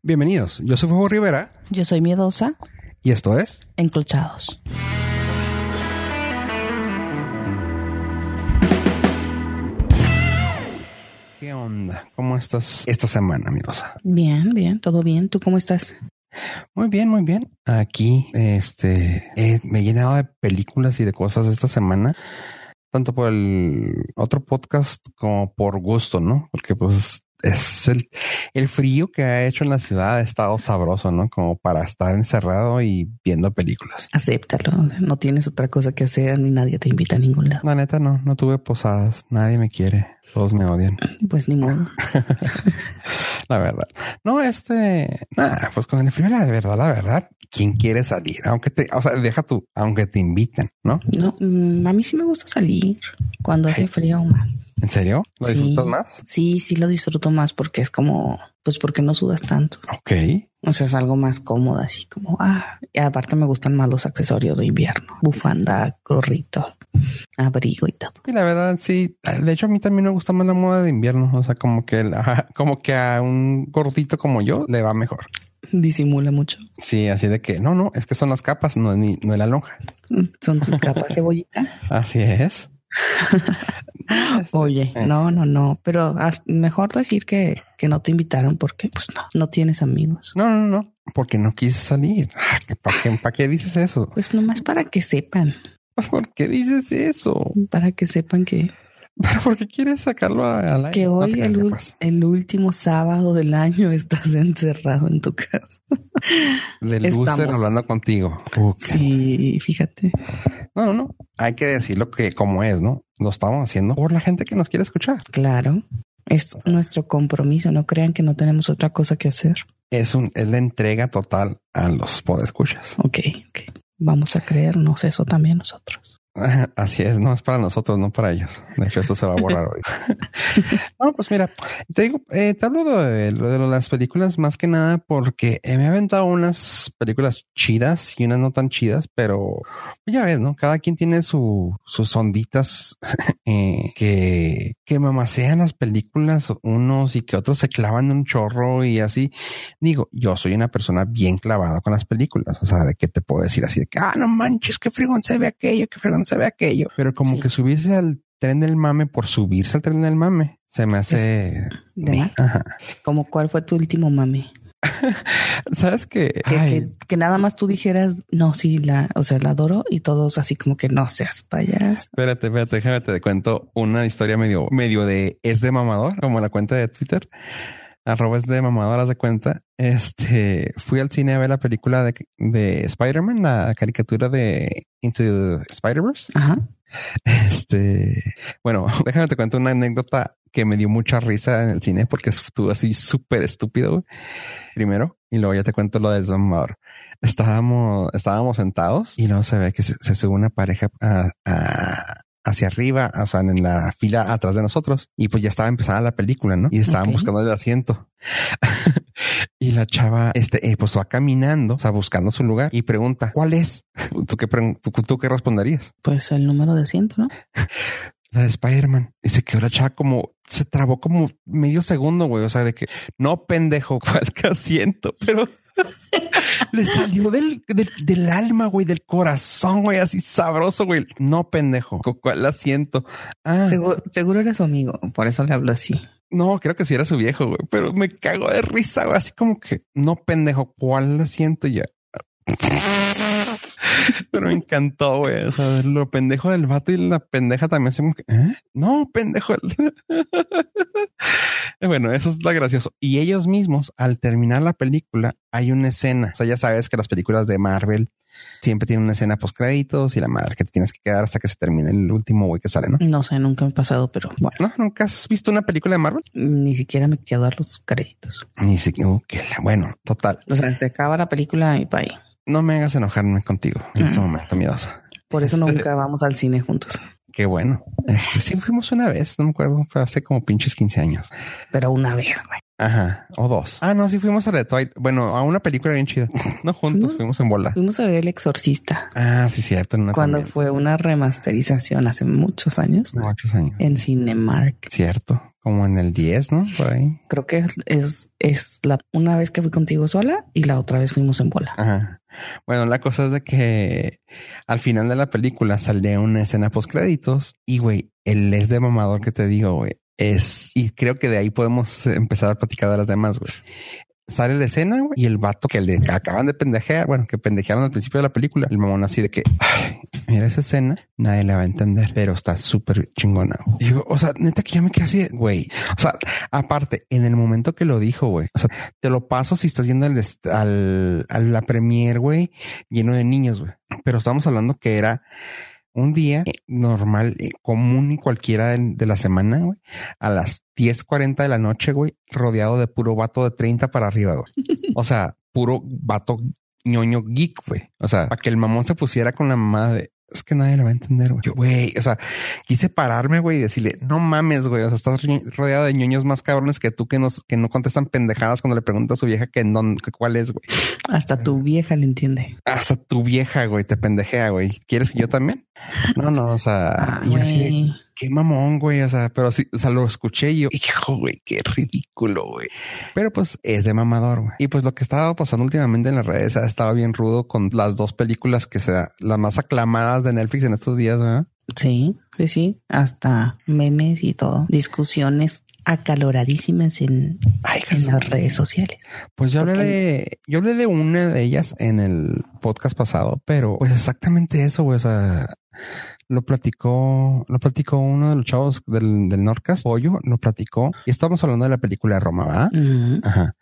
Bienvenidos, yo soy Fuego Rivera Yo soy miedosa, y esto es enclochados. ¿Qué onda? ¿Cómo estás esta semana, Miedosa? Bien, bien, todo bien. ¿Tú cómo estás? Muy bien, muy bien. Aquí, este, eh, me he llenado de películas y de cosas esta semana, tanto por el otro podcast como por gusto, ¿no? Porque pues es el, el frío que ha hecho en la ciudad ha estado sabroso, ¿no? Como para estar encerrado y viendo películas. Acéptalo. No tienes otra cosa que hacer ni nadie te invita a ningún lado. La neta no, no tuve posadas, nadie me quiere, todos me odian. Pues ni modo. La verdad. No, este, nada, pues con el frío, la verdad, la verdad, ¿quién quiere salir? Aunque te, o sea, deja tú, aunque te inviten, ¿no? No, mm, a mí sí me gusta salir cuando hace frío más. ¿En serio? ¿Lo Sí. disfrutas más? Sí, sí lo disfruto más porque es como, pues porque no sudas tanto. Ok. O sea, es algo más cómodo, así como, ah, y aparte me gustan más los accesorios de invierno. Bufanda, gorrito, abrigo y todo. Y la verdad, sí. De hecho, a mí también me gusta más la moda de invierno. O sea, como que, como que a un gordito como yo le va mejor. Disimula mucho. Sí, así de que no, no, es que son las capas, no es, ni- no es la lonja. Son tus capas cebollita. Así es. Este, Oye, eh. no, no, no, pero mejor decir que, que no te invitaron porque pues no, no tienes amigos. No, no, no, porque no quise salir. Ah, ¿Para qué, pa' qué dices eso? Pues nomás para que sepan, ¿Por qué dices eso? para que sepan que, ¿Pero por qué quieres sacarlo a- al aire? que No hoy te el, último sábado del año estás encerrado en tu casa. Estamos. loser hablando contigo. Sí, fíjate. No, no, no. Hay que decirlo que como es, ¿no? Lo estamos haciendo por la gente que nos quiere escuchar. Claro, es nuestro compromiso. No crean que no tenemos otra cosa que hacer. Es un, es la entrega total a los podescuchas. Ok, ok. Vamos a creernos eso también nosotros. Así es, no es para nosotros, no para ellos. De hecho, esto se va a borrar hoy. no, pues mira, te digo, eh, te hablo de, las películas más que nada porque eh, me he aventado unas películas chidas y unas no tan chidas, pero ya ves, ¿no? Cada quien tiene su, sus onditas eh, que, que mamasean las películas unos y que otros se clavan un chorro y así. Digo, yo soy una persona bien clavada con las películas. O sea, de qué te puedo decir así de que, ah, no manches, qué fregón se ve aquello, qué fregón se ve aquello. Pero como Sí. que subirse al tren del mame por subirse al tren del mame se me hace. ¿De más? Ajá. Como cuál fue tu último mame? Sabes que, Que, ay, que, que nada más tú dijeras, no, sí, la, o sea, la adoro y todos así como que no seas payaso. espérate, espérate, déjame te cuento una historia medio, medio de es de mamador, como la cuenta de Twitter. Arroba es de mamador, haz de cuenta. Este fui al cine a ver la película de, de Spider-Man, la caricatura de Into the Spider-Verse. Ajá. Este, bueno, déjame te cuento una anécdota que me dio mucha risa en el cine porque estuvo así súper estúpido. Primero, y luego ya te cuento lo de Mamador. Estábamos, estábamos sentados y luego se ve que se, se sube una pareja a- a- hacia arriba, o sea, en la fila atrás de nosotros. Y pues ya estaba empezando la película, ¿no? Y estaban buscando el asiento. y la chava, este, eh, pues va caminando, o sea, buscando su lugar y pregunta, ¿cuál es? ¿Tú qué, tú, tú qué responderías? Pues el número de ciento, ¿no? La de Spider-Man. Y se quedó la chava como, se trabó como medio segundo, güey. O sea, de que no pendejo, cuál que asiento, pero le salió del, del, del alma, güey, del corazón, güey, así sabroso, güey. No pendejo, ¿cu- cuál asiento. Ah, Seguro, seguro era su amigo, por eso le hablo así. no, creo que sí era su viejo, güey, pero me cago de risa, güey. Así como que no pendejo, cuál asiento y ya. Pero me encantó, güey. O sea, lo pendejo del vato y la pendeja también. Así como que, ¿eh? No, pendejo. bueno, eso es lo gracioso. Y ellos mismos, al terminar la película, hay una escena. O sea, ya sabes que las películas de Marvel siempre tienen una escena post créditos y la madre que te tienes que quedar hasta que se termine el último güey que sale, ¿no? No sé, nunca me ha pasado, pero bueno, ¿No? ¿Nunca has visto una película de Marvel? ni siquiera me quedo a los créditos. Ni siquiera. uh, que la- bueno, total. O sea, se acaba la película y ahí. No me hagas enojarme contigo en este momento, miedosa. Por eso Este- nunca vamos al cine juntos. Qué bueno. Este sí fuimos una vez, no me acuerdo, fue hace como pinches 15 años. Pero una vez, güey. Ajá, o dos. Ah, no, sí fuimos a la Twilight. Bueno, a una película bien chida. No juntos, ¿Fuimos? en bola. Fuimos a ver El Exorcista Ah, sí, cierto. cuando también. fue una remasterización hace muchos años Muchos años. en Cinemark. Cierto. como en el 10, ¿no? Por ahí. Creo que es, es la una vez que fui contigo sola y la otra vez fuimos en bola. Ajá. Bueno, la cosa es de que al final de la película sale una escena post créditos y güey, el es de mamador que te digo, güey, es y creo que de ahí podemos empezar a platicar de las demás, güey sale la escena y el vato que le acaban de pendejear, bueno, que pendejearon al principio de la película, el mamón así de que, mira esa escena, nadie la va a entender, pero está súper chingona. Y yo, o sea, neta que yo me quedé así, güey. O sea, aparte, en el momento que lo dijo, güey, o sea, te lo paso si estás yendo al, al, a la premier, güey, lleno de niños, güey. Pero estamos hablando que era un día eh, normal, eh, común y cualquiera de, la semana, güey, a las 10:40 de la noche, güey, rodeado de puro vato de 30 para arriba, güey. O sea, puro vato ñoño geek, güey. O sea, para que el mamón se pusiera con la mamá de es que nadie lo va a entender, güey. Güey, o sea, quise pararme, güey, y decirle, no mames, güey. O sea, estás rodeado de ñoños más cabrones que tú que, nos, que no contestan pendejadas cuando le preguntas a su vieja que, no, que cuál es, güey. Hasta tu vieja le entiende. Hasta tu vieja, güey, te pendejea, güey. ¿Quieres que yo también? No, no, o sea, ah, y así, qué mamón, güey. O sea, pero sí, o sea, lo escuché y yo, hijo, güey, qué ridículo, güey. Pero pues es de mamador, güey. Y pues lo que estaba pasando últimamente en las redes ha estado bien rudo con las dos películas que sean las más aclamadas de Netflix en estos días, ¿verdad? Sí, sí, sí, hasta memes y todo, discusiones acaloradísimas en, en las redes sociales. Pues yo hablé de, yo hablé de una de ellas en el podcast pasado, pero pues exactamente eso, güey. O sea, lo platicó, lo platicó uno de los chavos del, del Nordcast, Pollo, lo platicó y estamos hablando de la película de Roma, ¿va? Ajá.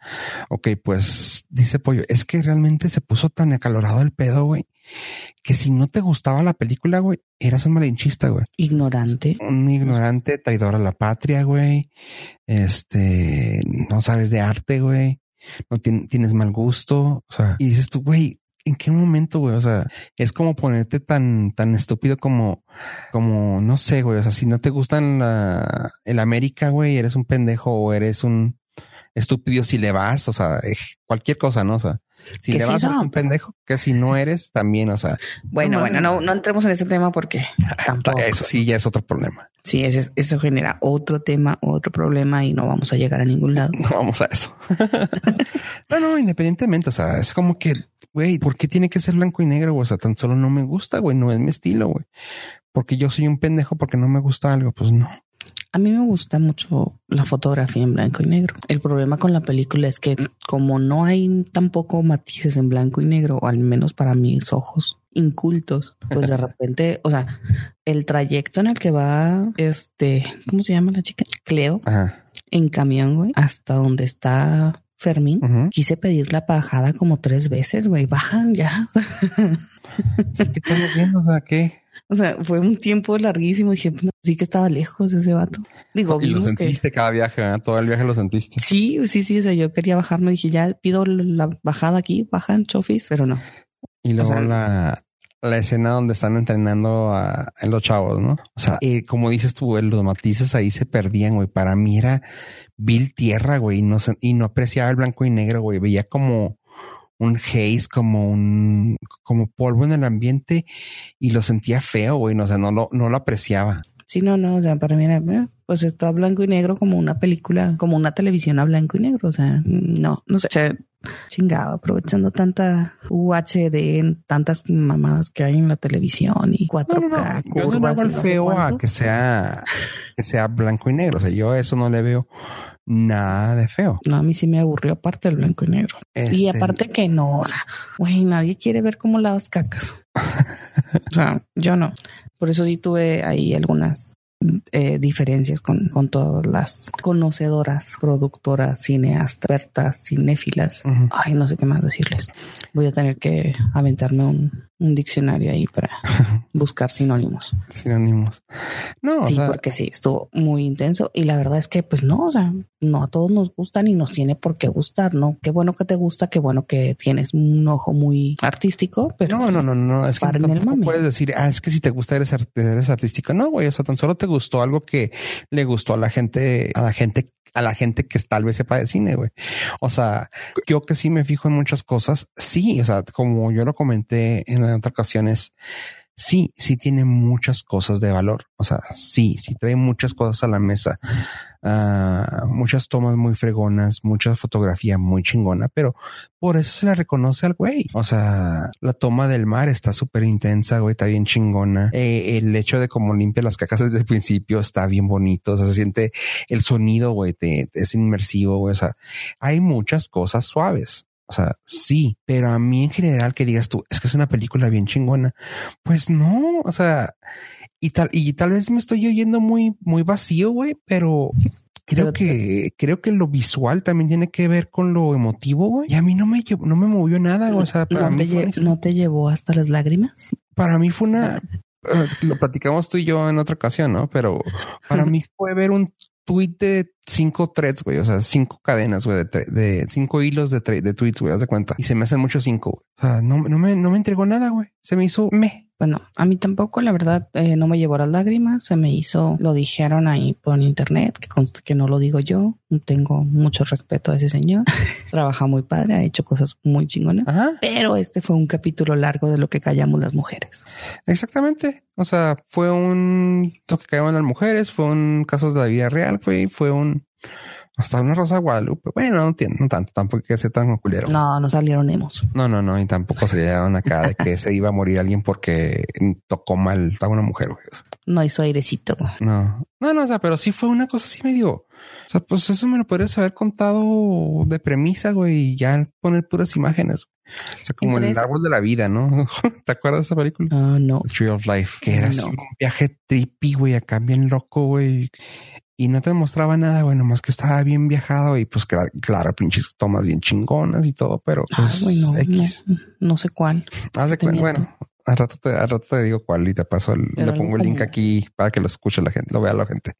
Ok, pues dice Pollo, es que realmente se puso tan acalorado el pedo, güey, que si no te gustaba la película, güey, eras un malinchista, güey. Ignorante. Un ignorante, traidor a la patria, güey. Este, no sabes de arte, güey. No tienes mal gusto. O sea, y dices tú, güey, ¿en qué momento, güey? O sea, es como ponerte tan, tan estúpido como, como, no sé, güey. O sea, si no te gustan la, el América, güey, eres un pendejo o eres un estúpido si le vas, o sea, eh, cualquier cosa, ¿no? O sea, si le vas a un pendejo, que si no eres, también, o sea. Bueno, bueno, no, no entremos en ese tema porque tampoco. Eso sí ya es otro problema. Sí, eso, eso genera otro tema, otro problema y no vamos a llegar a ningún lado. No vamos a eso. no, no, independientemente, o sea, es como que güey, ¿por qué tiene que ser blanco y negro? O sea, tan solo no me gusta, güey, no es mi estilo, güey. Porque yo soy un pendejo porque no me gusta algo, pues no. A mí me gusta mucho la fotografía en blanco y negro. El problema con la película es que como no hay tampoco matices en blanco y negro, o al menos para mis ojos incultos, pues de repente, o sea, el trayecto en el que va este, ¿cómo se llama la chica? Cleo. En camión, güey, hasta donde está Fermín, quise pedir la bajada como tres veces, güey. Bajan ya. ¿Qué estamos viendo? O sea, ¿qué? O sea, fue un tiempo larguísimo. Dije, sí que estaba lejos ese vato. Digo, y lo sentiste cada viaje, ¿eh? todo el viaje lo sentiste. Sí, sí, sí. O sea, yo quería bajarme. Dije, ya pido la bajada aquí, bajan chofis, pero no. Y luego la, la escena donde están entrenando a, los chavos, ¿no? O sea, eh, como dices tú, los matices ahí se perdían, güey. Para mí era vil tierra, güey, y no, y no apreciaba el blanco y negro, güey. Veía como un haze, como un, como polvo en el ambiente y lo sentía feo, güey. O sea, no lo, no lo apreciaba. Sí, no, no, o sea, para mí era, pues está blanco y negro como una película, como una televisión a blanco y negro, o sea, no, no sé, o sea, chingado, aprovechando tanta UHD, tantas mamadas que hay en la televisión y 4K, no, no, Yo feo a que sea, que sea blanco y negro, o sea, yo eso no le veo nada de feo. No, a mí sí me aburrió aparte el blanco y negro. Y este, aparte que no, o sea, güey, nadie quiere ver cómo lavas cacas. o sea, yo no. Por eso sí tuve ahí algunas eh, diferencias con, con, todas las conocedoras, productoras, cineastas, cinéfilas. Ay, no sé qué más decirles. Voy a tener que aventarme un, un diccionario ahí para buscar sinónimos. Sinónimos. No, sí, porque sí, estuvo muy intenso y la verdad es que pues no, o sea, no a todos nos gustan y nos tiene por qué gustar, ¿no? Qué bueno que te gusta, qué bueno que tienes un ojo muy artístico, pero no, no, no, no, es que no puedes decir, ah, es que si te gusta eres, eres artístico. No, güey, o sea, tan solo te gustó algo que le gustó a la gente, a la gente a la gente que tal vez sepa de cine, güey. O sea, yo que sí me fijo en muchas cosas, sí, o sea, como yo lo comenté en otras ocasiones, sí, sí tiene muchas cosas de valor. O sea, sí, sí trae muchas cosas a la mesa. Ah, muchas tomas muy fregonas, mucha fotografía muy chingona, pero por eso se le reconoce al güey. O sea, la toma del mar está súper intensa, güey, está bien chingona. Eh, el hecho de cómo limpia las cacas desde el principio está bien bonito. O sea, se siente el sonido, güey, es inmersivo, güey. O sea, hay muchas cosas suaves. O sea, sí, pero a mí en general que digas tú, es que es una película bien chingona. Pues no, o sea, y tal, y tal vez me estoy oyendo muy, muy vacío, güey, pero creo que, creo que lo visual también tiene que ver con lo emotivo, güey. Y a mí no me, no me movió nada, O sea, para ¿No, mí te ¿No te llevó hasta las lágrimas? Para mí fue una, eh, lo platicamos tú y yo en otra ocasión, ¿no? Pero para mí fue ver un tweet de cinco threads, güey, o sea, cinco cadenas, güey, de, de, cinco hilos de, de tweets, güey, haz de cuenta. Y se me hacen muchos cinco, O sea, no, no, me, no me entregó nada, güey. Se me hizo me. Bueno, a mí tampoco, la verdad, eh, no me llevó las lágrimas. Se me hizo, lo dijeron ahí por internet, que consta que no lo digo yo. Tengo mucho respeto a ese señor. Trabaja muy padre, ha hecho cosas muy chingonas. Pero este fue un capítulo largo de lo que callamos las mujeres. Exactamente. O sea, fue un lo que callamos las mujeres, fue un caso de la vida real, fue, fue un hasta una Rosa Guadalupe. Bueno, no entiendo, no tanto, tampoco que sea tan culero. No, no salieron emos. No, no, no, y tampoco salieron acá de que se iba a morir alguien porque tocó mal a una mujer. No hizo airecito. No, no, no, o sea, pero sí fue una cosa así medio. O sea, pues eso me lo podrías haber contado de premisa, güey, y ya poner puras imágenes. O sea, como el árbol de la vida, ¿no? ¿Te acuerdas de esa película? Ah, no. Tree of Life, que era así un viaje trippy, güey, acá bien loco, güey y no te mostraba nada, bueno, más que estaba bien viajado y pues claro, pinches tomas bien chingonas y todo, pero pues X. No, sé cuál. bueno, al rato, te, al rato te digo cuál y te paso, le pongo el link aquí para que lo escuche la gente, lo vea la gente.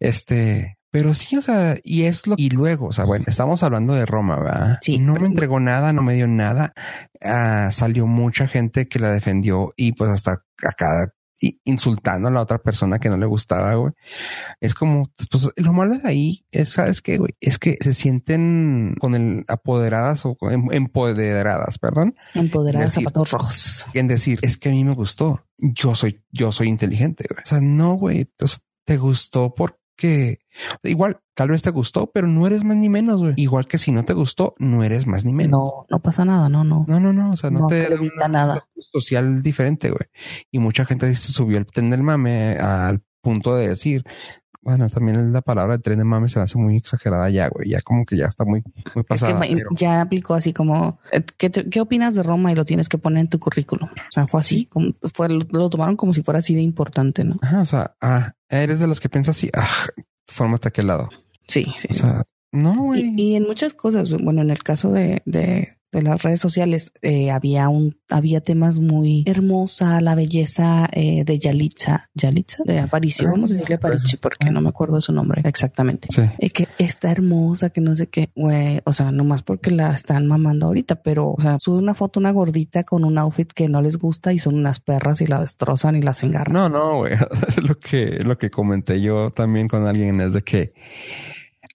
Este, pero sí, o sea, y es lo, y luego, o sea, bueno, estamos hablando de Roma, ¿verdad? Sí. No me entregó nada, no me dio nada. Ah, salió mucha gente que la defendió y pues hasta acá insultando a la otra persona que no le gustaba, güey. Es como, pues lo malo de ahí es, ¿sabes qué, güey? Es que se sienten con el apoderadas o em, empoderadas, perdón. Empoderadas zapatos rojos. En decir, es que a mí me gustó. Yo soy, yo soy inteligente, güey. O sea, no, güey. Entonces, te gustó por que igual tal vez te gustó, pero no eres más ni menos, güey. Igual que si no te gustó, no eres más ni menos. No, no pasa nada, no, no. No, no, no, o sea, no, te da nada social diferente, güey. Y mucha gente se subió el tren del mame al punto de decir, bueno, también la palabra de tren de mame se hace muy exagerada ya, güey. Ya como que ya está muy, muy pasada. Ya aplicó así como, eh, ¿qué, ¿qué, opinas de Roma? Y lo tienes que poner en tu currículum. O sea, fue así, como, fue, lo, tomaron como si fuera así de importante, ¿no? Ajá, o sea, ah, eres de los que piensas así, ah, fórmate a aquel lado. Sí, sí. O sea, no, güey. Y, y, en muchas cosas, bueno, en el caso de, de de las redes sociales eh, había un había temas muy hermosa la belleza eh, de Yalitza Yalitza de Aparicio vamos a decirle Aparicio porque no me acuerdo de su nombre. Exactamente. Sí. Eh, que está hermosa que no sé qué güey o sea nomás porque la están mamando ahorita pero o sea sube una foto una gordita con un outfit que no les gusta y son unas perras y la destrozan y las engarran. No no güey lo que lo que comenté yo también con alguien es de que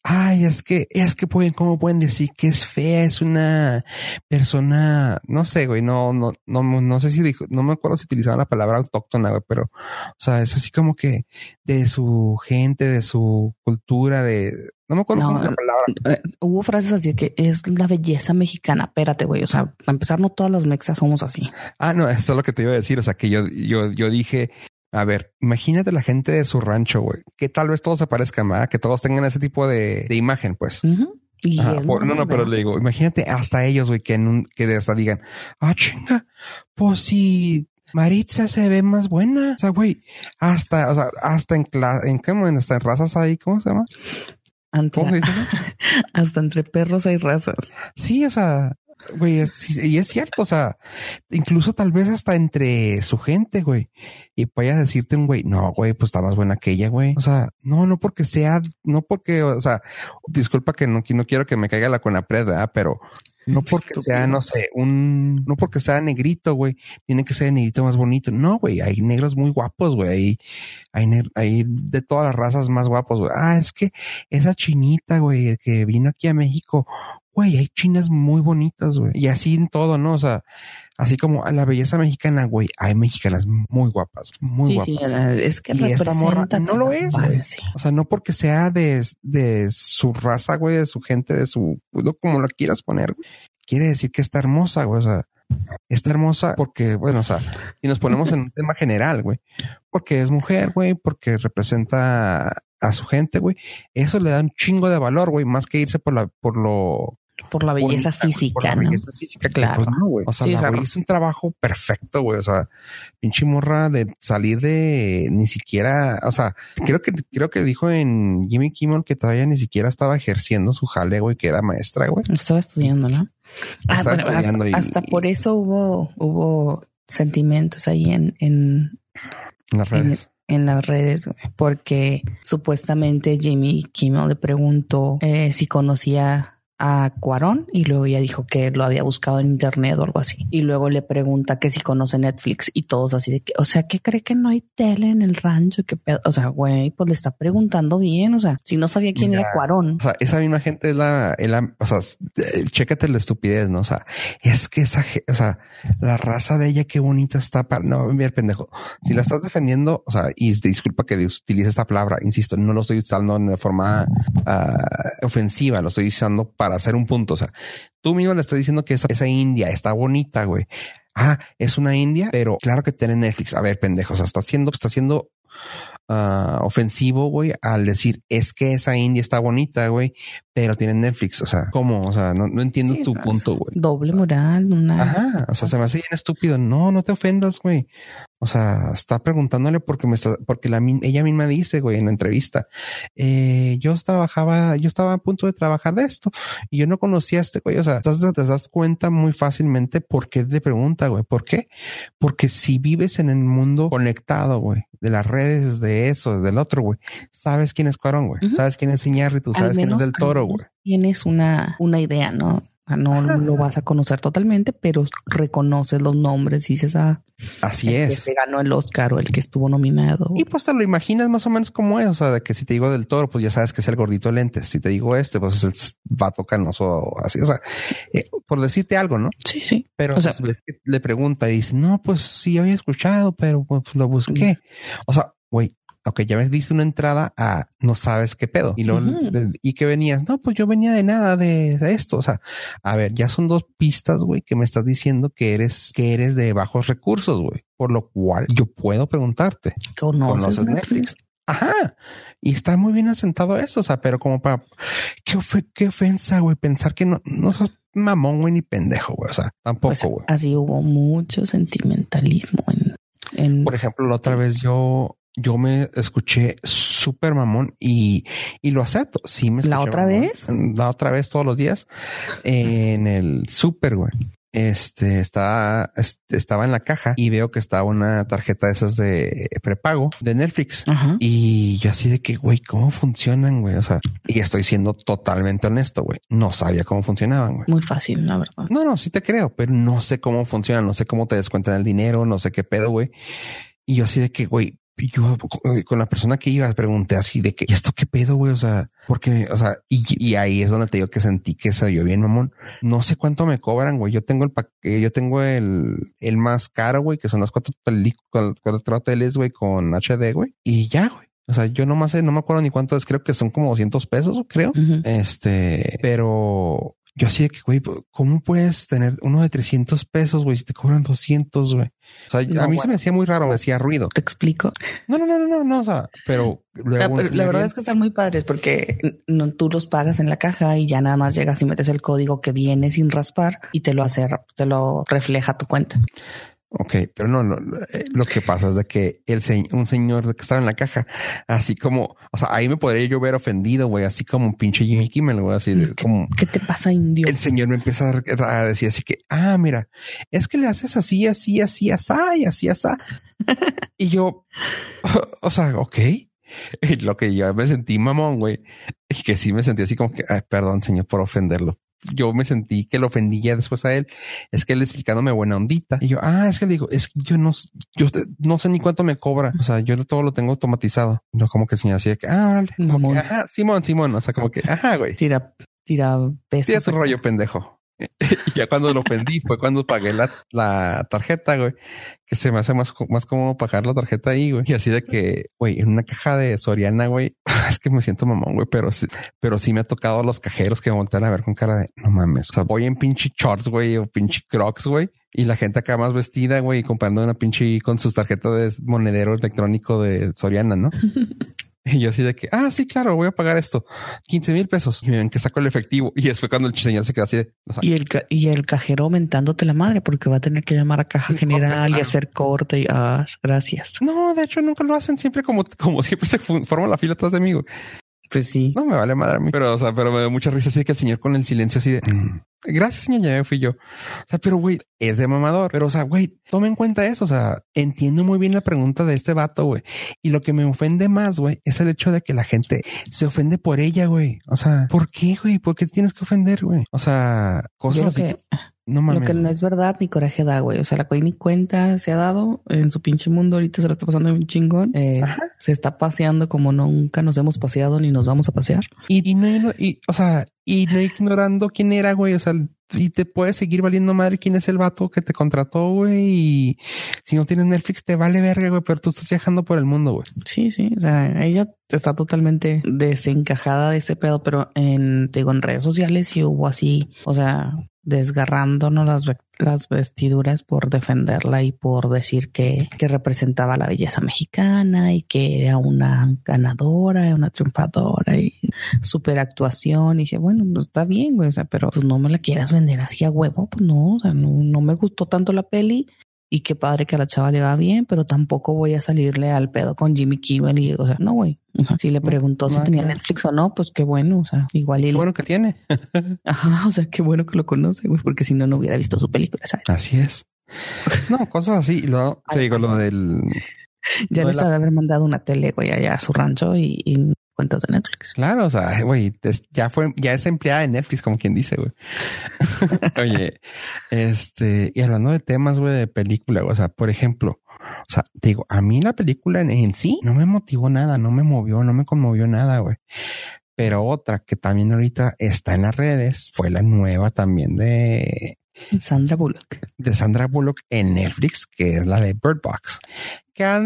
ay, es que, es que pueden, ¿cómo pueden decir que es fea? Es una persona, no sé, güey, no, no, no, no sé si dijo, no me acuerdo si utilizaban la palabra autóctona, güey, pero, o sea, es así como que de su gente, de su cultura, de, no me acuerdo la palabra. Eh, hubo frases así que es la belleza mexicana. Espérate, güey. O sea, para empezar, no todas las mexas somos así. Ah, no, eso es lo que te iba a decir. O sea, que yo, yo, yo dije, a ver, imagínate la gente de su rancho, güey, que tal vez todos se parezcan, ¿verdad? Que todos tengan ese tipo de, de imagen, pues. no, no, pero le digo, imagínate hasta ellos, güey, que, en un, que hasta digan, ah, chinga, pues si Maritza se ve más buena. O sea, güey, hasta, o sea, hasta en clase, en qué hasta en razas ahí, ¿cómo se llama? ¿Cómo dice? hasta entre perros hay razas. Sí, o sea, Güey, y es cierto, o sea, incluso tal vez hasta entre su gente, güey. Y vaya a decirte un güey, no, güey, pues está más buena que ella, güey. O sea, no, no porque sea, no porque, o sea, disculpa que no, no quiero que me caiga la conapred, ¿verdad? Pero no porque sea, no sé, un, no porque sea negrito, güey, tiene que ser negrito más bonito. No, güey, hay negros muy guapos, güey. Hay, hay, hay de todas las razas más guapos, güey. Ah, es que esa chinita, güey, que vino aquí a México, güey, hay chinas muy bonitas, güey. Y así en todo, ¿no? O sea, así como a la belleza mexicana, güey, hay mexicanas muy guapas, muy guapas. Sí, es que y esta morra no lo es, güey. O sea, no porque sea de, de su raza, güey, de su gente, de su, como lo quieras poner, quiere decir que está hermosa, güey. O sea, está hermosa porque, bueno, o sea, si nos ponemos en un tema general, güey, porque es mujer, güey, porque representa a su gente, güey, eso le da un chingo de valor, güey, más que irse por la, por lo, por la belleza física, por la ¿no? belleza física, claro. Pues, no. O sea, la güey hizo un trabajo perfecto, güey. O sea, pinche morra de salir de ni siquiera, o sea, creo que, creo que dijo en Jimmy Kimmel que todavía ni siquiera estaba ejerciendo su jale, güey, que era maestra, güey. Estaba estudiando, ¿no? Ah, bueno, hasta, hasta, por eso hubo, hubo sentimientos ahí en, en, las redes. En, las redes, porque supuestamente Jimmy Kimmel le preguntó eh, si conocía a Cuarón y luego ella dijo que lo había buscado en internet o algo así. Y luego le pregunta que si conoce Netflix y todos así de que, o sea, que cree que no hay tele en el rancho, que o sea, güey, pues le está preguntando bien, o sea, si no sabía quién era Cuarón. O sea, esa misma gente es la, o sea, chécate la estupidez, ¿no? O sea, es que esa, o sea, la raza de ella, qué bonita está para, no, mira, pendejo, si la estás defendiendo, o sea, y disculpa que utilice esta palabra, insisto, no lo estoy usando de forma uh, ofensiva, lo estoy usando para para hacer un punto. O sea, tú mismo le estás diciendo que esa, india está bonita, güey. Ah, es una india, pero claro que tiene Netflix. A ver, pendejos, o sea, está haciendo, está haciendo uh, ofensivo, güey, al decir es que esa india está bonita, güey, pero tiene Netflix. O sea, ¿cómo? O sea, no, no entiendo tu punto, güey. Doble moral, una. Ajá. O sea, se me hace bien estúpido. No, no te ofendas, güey. O sea, está preguntándole porque me está, porque la, ella misma dice, güey, en la entrevista, eh, yo trabajaba, yo estaba a punto de trabajar de esto y yo no conocía a este güey. O sea, te, te das cuenta muy fácilmente por qué te pregunta, güey. ¿Por qué? Porque si vives en el mundo conectado, güey, de las redes, de eso, del otro, güey, sabes quién es Cuarón, güey. Sabes quién es Iñárritu, sabes quién es del Toro, güey. Tienes una, una idea, ¿no? No lo vas a conocer totalmente, pero reconoces los nombres y dices, ah, así el es. Que se ganó el Oscar o el que estuvo nominado. Y pues te lo imaginas más o menos como es. O sea, de que si te digo del toro, pues ya sabes que es el gordito de lentes. Si te digo este, pues es el vato canoso, así. O sea, eh, por decirte algo, ¿no? Sí, sí. Pero o sea, pues, le pregunta y dice, no, pues sí, había escuchado, pero pues lo busqué. O sea, güey, ok, ya ves, diste una entrada a no sabes qué pedo. Y luego, y que venías, no, pues yo venía de nada de, esto. O sea, a ver, ya son dos pistas, güey, que me estás diciendo que eres, que eres de bajos recursos, güey. Por lo cual yo puedo preguntarte. ¿Conoces, Netflix? Ajá. Y está muy bien asentado eso. O sea, pero como para qué, qué ofensa, güey, pensar que no, no sos mamón, güey, ni pendejo, güey. O sea, tampoco, pues, güey. así hubo mucho sentimentalismo en, en, Por ejemplo, la otra vez yo yo me escuché súper mamón y, y, lo acepto. Sí me ¿La otra vez? La otra vez todos los días en el súper, güey. Este estaba, estaba en la caja y veo que estaba una tarjeta de esas de prepago de Netflix. Y yo así de que, güey, ¿cómo funcionan, güey? O sea, y estoy siendo totalmente honesto, güey. No sabía cómo funcionaban, güey. Muy fácil, la verdad. No, no, sí te creo, pero no sé cómo funcionan, no sé cómo te descuentan el dinero, no sé qué pedo, güey. Y yo así de que, güey, yo eh, con la persona que iba pregunté así de que, ¿y esto qué pedo, güey? O sea, porque, o sea, y, ahí es donde te digo que sentí que se yo bien, mamón. No sé cuánto me cobran, güey. Yo tengo el paquete, yo tengo el, el más caro, güey, que son las cuatro películas, cuatro hoteles, güey, con HD, güey. Y ya, güey. O sea, yo no sé, no me acuerdo ni cuánto es, creo que son como 200 pesos, creo. Este, pero yo así de que, güey, ¿cómo puedes tener uno de 300 pesos, güey, si te cobran 200, güey? O sea, a mí se me hacía muy raro, me hacía ruido. ¿Te explico? No, no, no, no, no, o sea, pero luego... La, verdad es que están muy padres porque no, tú los pagas en la caja y ya nada más llegas y metes el código que viene sin raspar y te lo hace, te lo refleja tu cuenta. Ok, pero no, no, eh, lo que pasa es de que el un señor que estaba en la caja, así como, o sea, ahí me podría yo ver ofendido, güey, así como un pinche Jimmy Kimmel, güey, así de, como. ¿Qué te pasa, indio? El señor me empieza a decir así que, ah, mira, es que le haces así, así, así, así, y así, así. y yo, o sea, ok. Lo que yo me sentí mamón, güey, y que sí me sentí así como que, ay, perdón, señor, por ofenderlo yo me sentí que lo ofendía después a él. Es que él explicándome buena ondita. Y yo, ah, es que le digo, es que yo no, yo no sé ni cuánto me cobra. O sea, yo todo lo tengo automatizado. No como que señor así de que, ah, órale. Que, ajá, Simón, Simón. O sea, como que, ajá, güey. Tira, tira pesos. Tira tu rollo, pendejo. Y ya cuando lo ofendí fue cuando pagué la, la tarjeta, güey, que se me hace más, más cómodo pagar la tarjeta ahí, güey. Y así de que, güey, en una caja de Soriana, güey, es que me siento mamón, güey, pero, pero sí me ha tocado a los cajeros que me voltean a ver con cara de no mames. O sea, voy en pinche shorts, güey, o pinche crocs, güey. Y la gente acá más vestida, güey, comprando una pinche con sus tarjetas de monedero electrónico de Soriana, ¿no? Y yo así de que, ah, sí, claro, voy a pagar esto. 15 mil pesos. Y ven que saco el efectivo. Y después cuando el señor se queda así de... y, el y el cajero aumentándote la madre porque va a tener que llamar a caja general y hacer corte y ah, gracias. No, de hecho nunca lo hacen siempre como, como siempre se forma la fila atrás de mí. Pues sí. No me vale madre a mí, pero, o sea, pero me da mucha risa así que el señor con el silencio así de mm, gracias, señor, ya fui yo. O sea, pero güey, es de mamador, pero o sea, güey, tome en cuenta eso. O sea, entiendo muy bien la pregunta de este vato, güey. Y lo que me ofende más, güey, es el hecho de que la gente se ofende por ella, güey. O sea, ¿por qué, güey? ¿Por qué tienes que ofender, güey? O sea, cosas así. No mames. Lo que no es verdad ni coraje da, güey. O sea, la güey ni cuenta se ha dado en su pinche mundo. Ahorita se la está pasando un chingón. Eh, se está paseando como nunca nos hemos paseado ni nos vamos a pasear. Y, y no, y, o sea, y no ignorando quién era, güey. O sea, y te puede seguir valiendo madre quién es el vato que te contrató, güey. Y si no tienes Netflix, te vale verga, güey, pero tú estás viajando por el mundo, güey. Sí, sí. O sea, ella está totalmente desencajada de ese pedo, pero en, digo, en redes sociales sí hubo así, o sea, desgarrándonos las, las vestiduras por defenderla y por decir que, que representaba la belleza mexicana y que era una ganadora, una triunfadora y super actuación. Y dije, bueno, pues está bien, güey, o sea, pero pues no me la quieras vender así a huevo, pues no, o sea, no, no me gustó tanto la peli y qué padre que a la chava le va bien, pero tampoco voy a salirle al pedo con Jimmy Kimmel y, o sea, no, güey. Si le preguntó si tenía Netflix o no, pues qué bueno, o sea, igual y... Qué bueno que tiene. Ajá, o sea, qué bueno que lo conoce, güey, porque si no, no hubiera visto su película, ¿sabes? Así es. No, cosas así. Lo, te digo, lo del... Ya les ha de haber mandado una tele, güey, allá a su rancho y, y cuentas de Netflix. Claro, o sea, güey, ya fue, ya es empleada de Netflix, como quien dice, güey. Oye, este, y hablando de temas, güey, de película, o sea, por ejemplo, o sea, digo, a mí la película en, sí no me motivó nada, no me movió, no me conmovió nada, güey. Pero otra que también ahorita está en las redes fue la nueva también de Sandra Bullock. De Sandra Bullock en Netflix, que es la de Bird Box, que han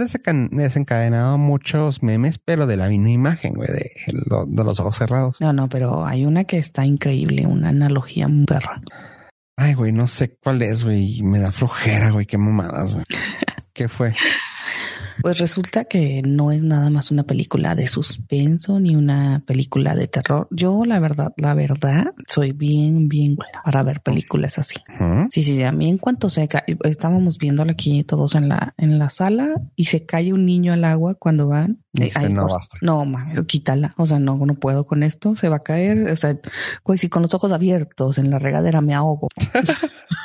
desencadenado muchos memes, pero de la misma imagen, güey, de, los ojos cerrados. No, no, pero hay una que está increíble, una analogía muy perra. Ay, güey, no sé cuál es, güey. Me da flojera, güey. Qué mamadas, güey. ¿Qué fue? Pues resulta que no es nada más una película de suspenso ni una película de terror. Yo, la verdad, la verdad, soy bien, bien para ver películas así. Sí, sí, a mí en cuanto se cae, estábamos viéndola aquí todos en la, en la sala y se cae un niño al agua cuando van. No basta. No, mames, quítala. O sea, no, no puedo con esto. Se va a caer. O sea, pues si con los ojos abiertos en la regadera me ahogo.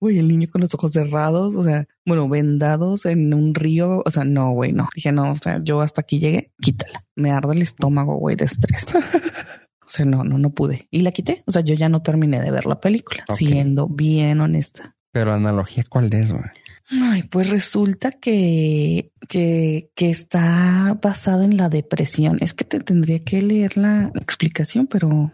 Güey, el niño con los ojos cerrados, o sea, bueno, vendados en un río. O sea, no, güey, no. Dije, no, o sea, yo hasta aquí llegué, quítala. Me arde el estómago, güey, de estrés. O sea, no, no, no pude. Y la quité. O sea, yo ya no terminé de ver la película, siendo bien honesta. Pero analogía, ¿cuál es, güey? Ay, pues resulta que, que, que está basada en la depresión. Es que te tendría que leer la explicación, pero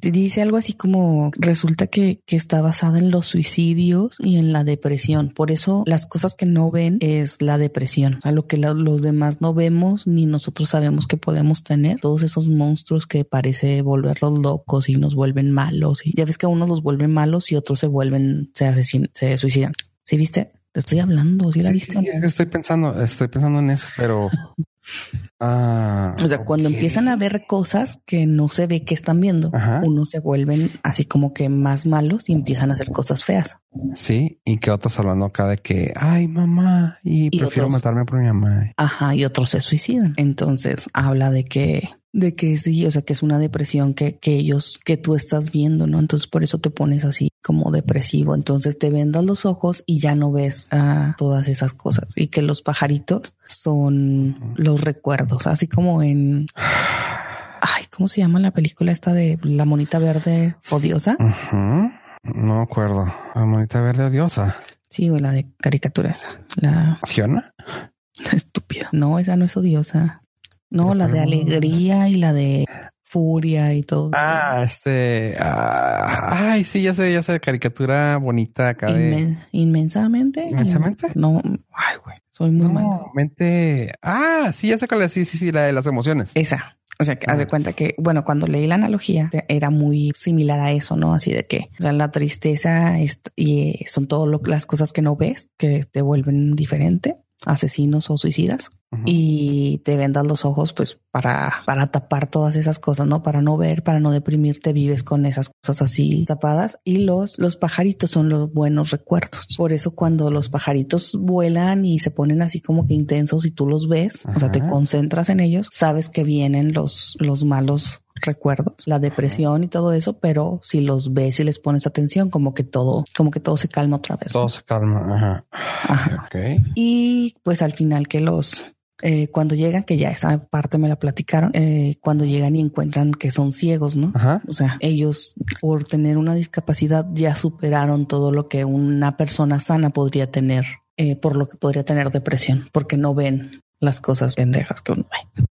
dice algo así como resulta que, que, está basada en los suicidios y en la depresión. Por eso las cosas que no ven es la depresión. A lo que los demás no vemos ni nosotros sabemos que podemos tener. Todos esos monstruos que parece volverlos locos y nos vuelven malos. Y ya ves que unos los vuelven malos y otros se vuelven, se asesinan, se suicidan. ¿Sí viste? Te estoy hablando, ¿sí la viste? estoy pensando, estoy pensando en eso, pero Ah, o sea, cuando empiezan a ver cosas que no se ve que están viendo, unos se vuelven así como que más malos y empiezan a hacer cosas feas. Sí, y que otros hablando acá de que, ay, mamá, y, prefiero matarme por mi mamá. Ajá, y otros se suicidan. Entonces habla de que de que sí, o sea, que es una depresión que, que ellos, que tú estás viendo, ¿no? Entonces por eso te pones así como depresivo. Entonces te vendas los ojos y ya no ves a todas esas cosas. Y que los pajaritos son los recuerdos, así como en... Ay, ¿cómo se llama la película esta de la monita verde odiosa? No me acuerdo. La monita verde odiosa. Sí, o la de caricaturas. La Fiona. Estúpida. No, esa no es odiosa. No, la de alegría y la de furia y todo. Ah, este. ah, ay, sí, ya sé, ya sé. Caricatura bonita acá de. Inmen- inmensamente. ¿Inmensamente? No, ay, güey, soy muy malo. No, mente. Ah, sí, ya sé cuál es. Sí, sí, sí, la de las emociones. Esa. O sea, que haz de Ah. cuenta que, bueno, cuando leí la analogía, era muy similar a eso, ¿no? Así de que, o sea, la tristeza es- y eh, son todas las cosas que no ves que te vuelven diferente, asesinos o suicidas. Y te vendas los ojos pues para, para tapar todas esas cosas, ¿no? Para no ver, para no deprimirte, vives con esas cosas así tapadas y los, los pajaritos son los buenos recuerdos. Por eso cuando los pajaritos vuelan y se ponen así como que intensos y tú los ves, o sea, te concentras en ellos, sabes que vienen los, los malos recuerdos, la depresión y todo eso, pero si los ves y les pones atención, como que todo, como que todo se calma otra vez. Todo se calma. Ajá. Ajá. Ok. Y pues al final que los, eh, cuando llegan, que ya esa parte me la platicaron, eh, cuando llegan y encuentran que son ciegos, ¿no? Ajá. O sea, ellos por tener una discapacidad ya superaron todo lo que una persona sana podría tener, eh, por lo que podría tener depresión, porque no ven las cosas pendejas que uno ve.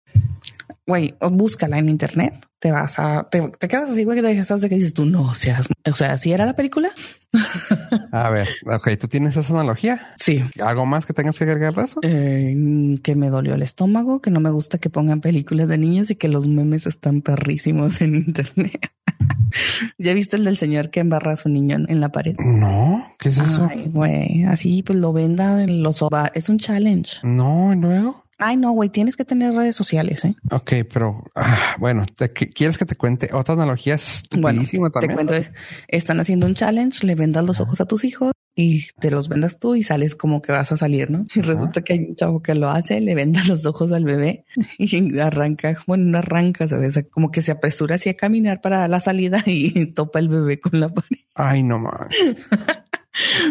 Güey, búscala en internet, te vas a, te, te quedas así, güey, que te dejas de que dices tú, no seas, o sea, si era la película, A ver, ok, ¿tú tienes esa analogía? sí, ¿Algo más que tengas que agregar de eso? Eh, que me dolió el estómago, que no me gusta que pongan películas de niños y que los memes están perrísimos en internet. ¿Ya viste el del señor que embarra a su niño en la pared? No, ¿qué es eso? Ay, güey, así pues lo venda en los Es un challenge. No, ¿y luego. Ay, no, güey, tienes que tener redes sociales, ¿eh? Ok, pero ah, bueno, ¿te- ¿quieres que te cuente otra analogía estupidísima Te también? cuento, es- están haciendo un challenge, le vendas los ojos a tus hijos y te los vendas tú y sales como que vas a salir, ¿no? Y resulta que hay un chavo que lo hace, le venda los ojos al bebé y arranca, bueno, no arranca, ¿sabes? Como que se apresura así a caminar para la salida y topa el bebé con la pared. Ay, no más.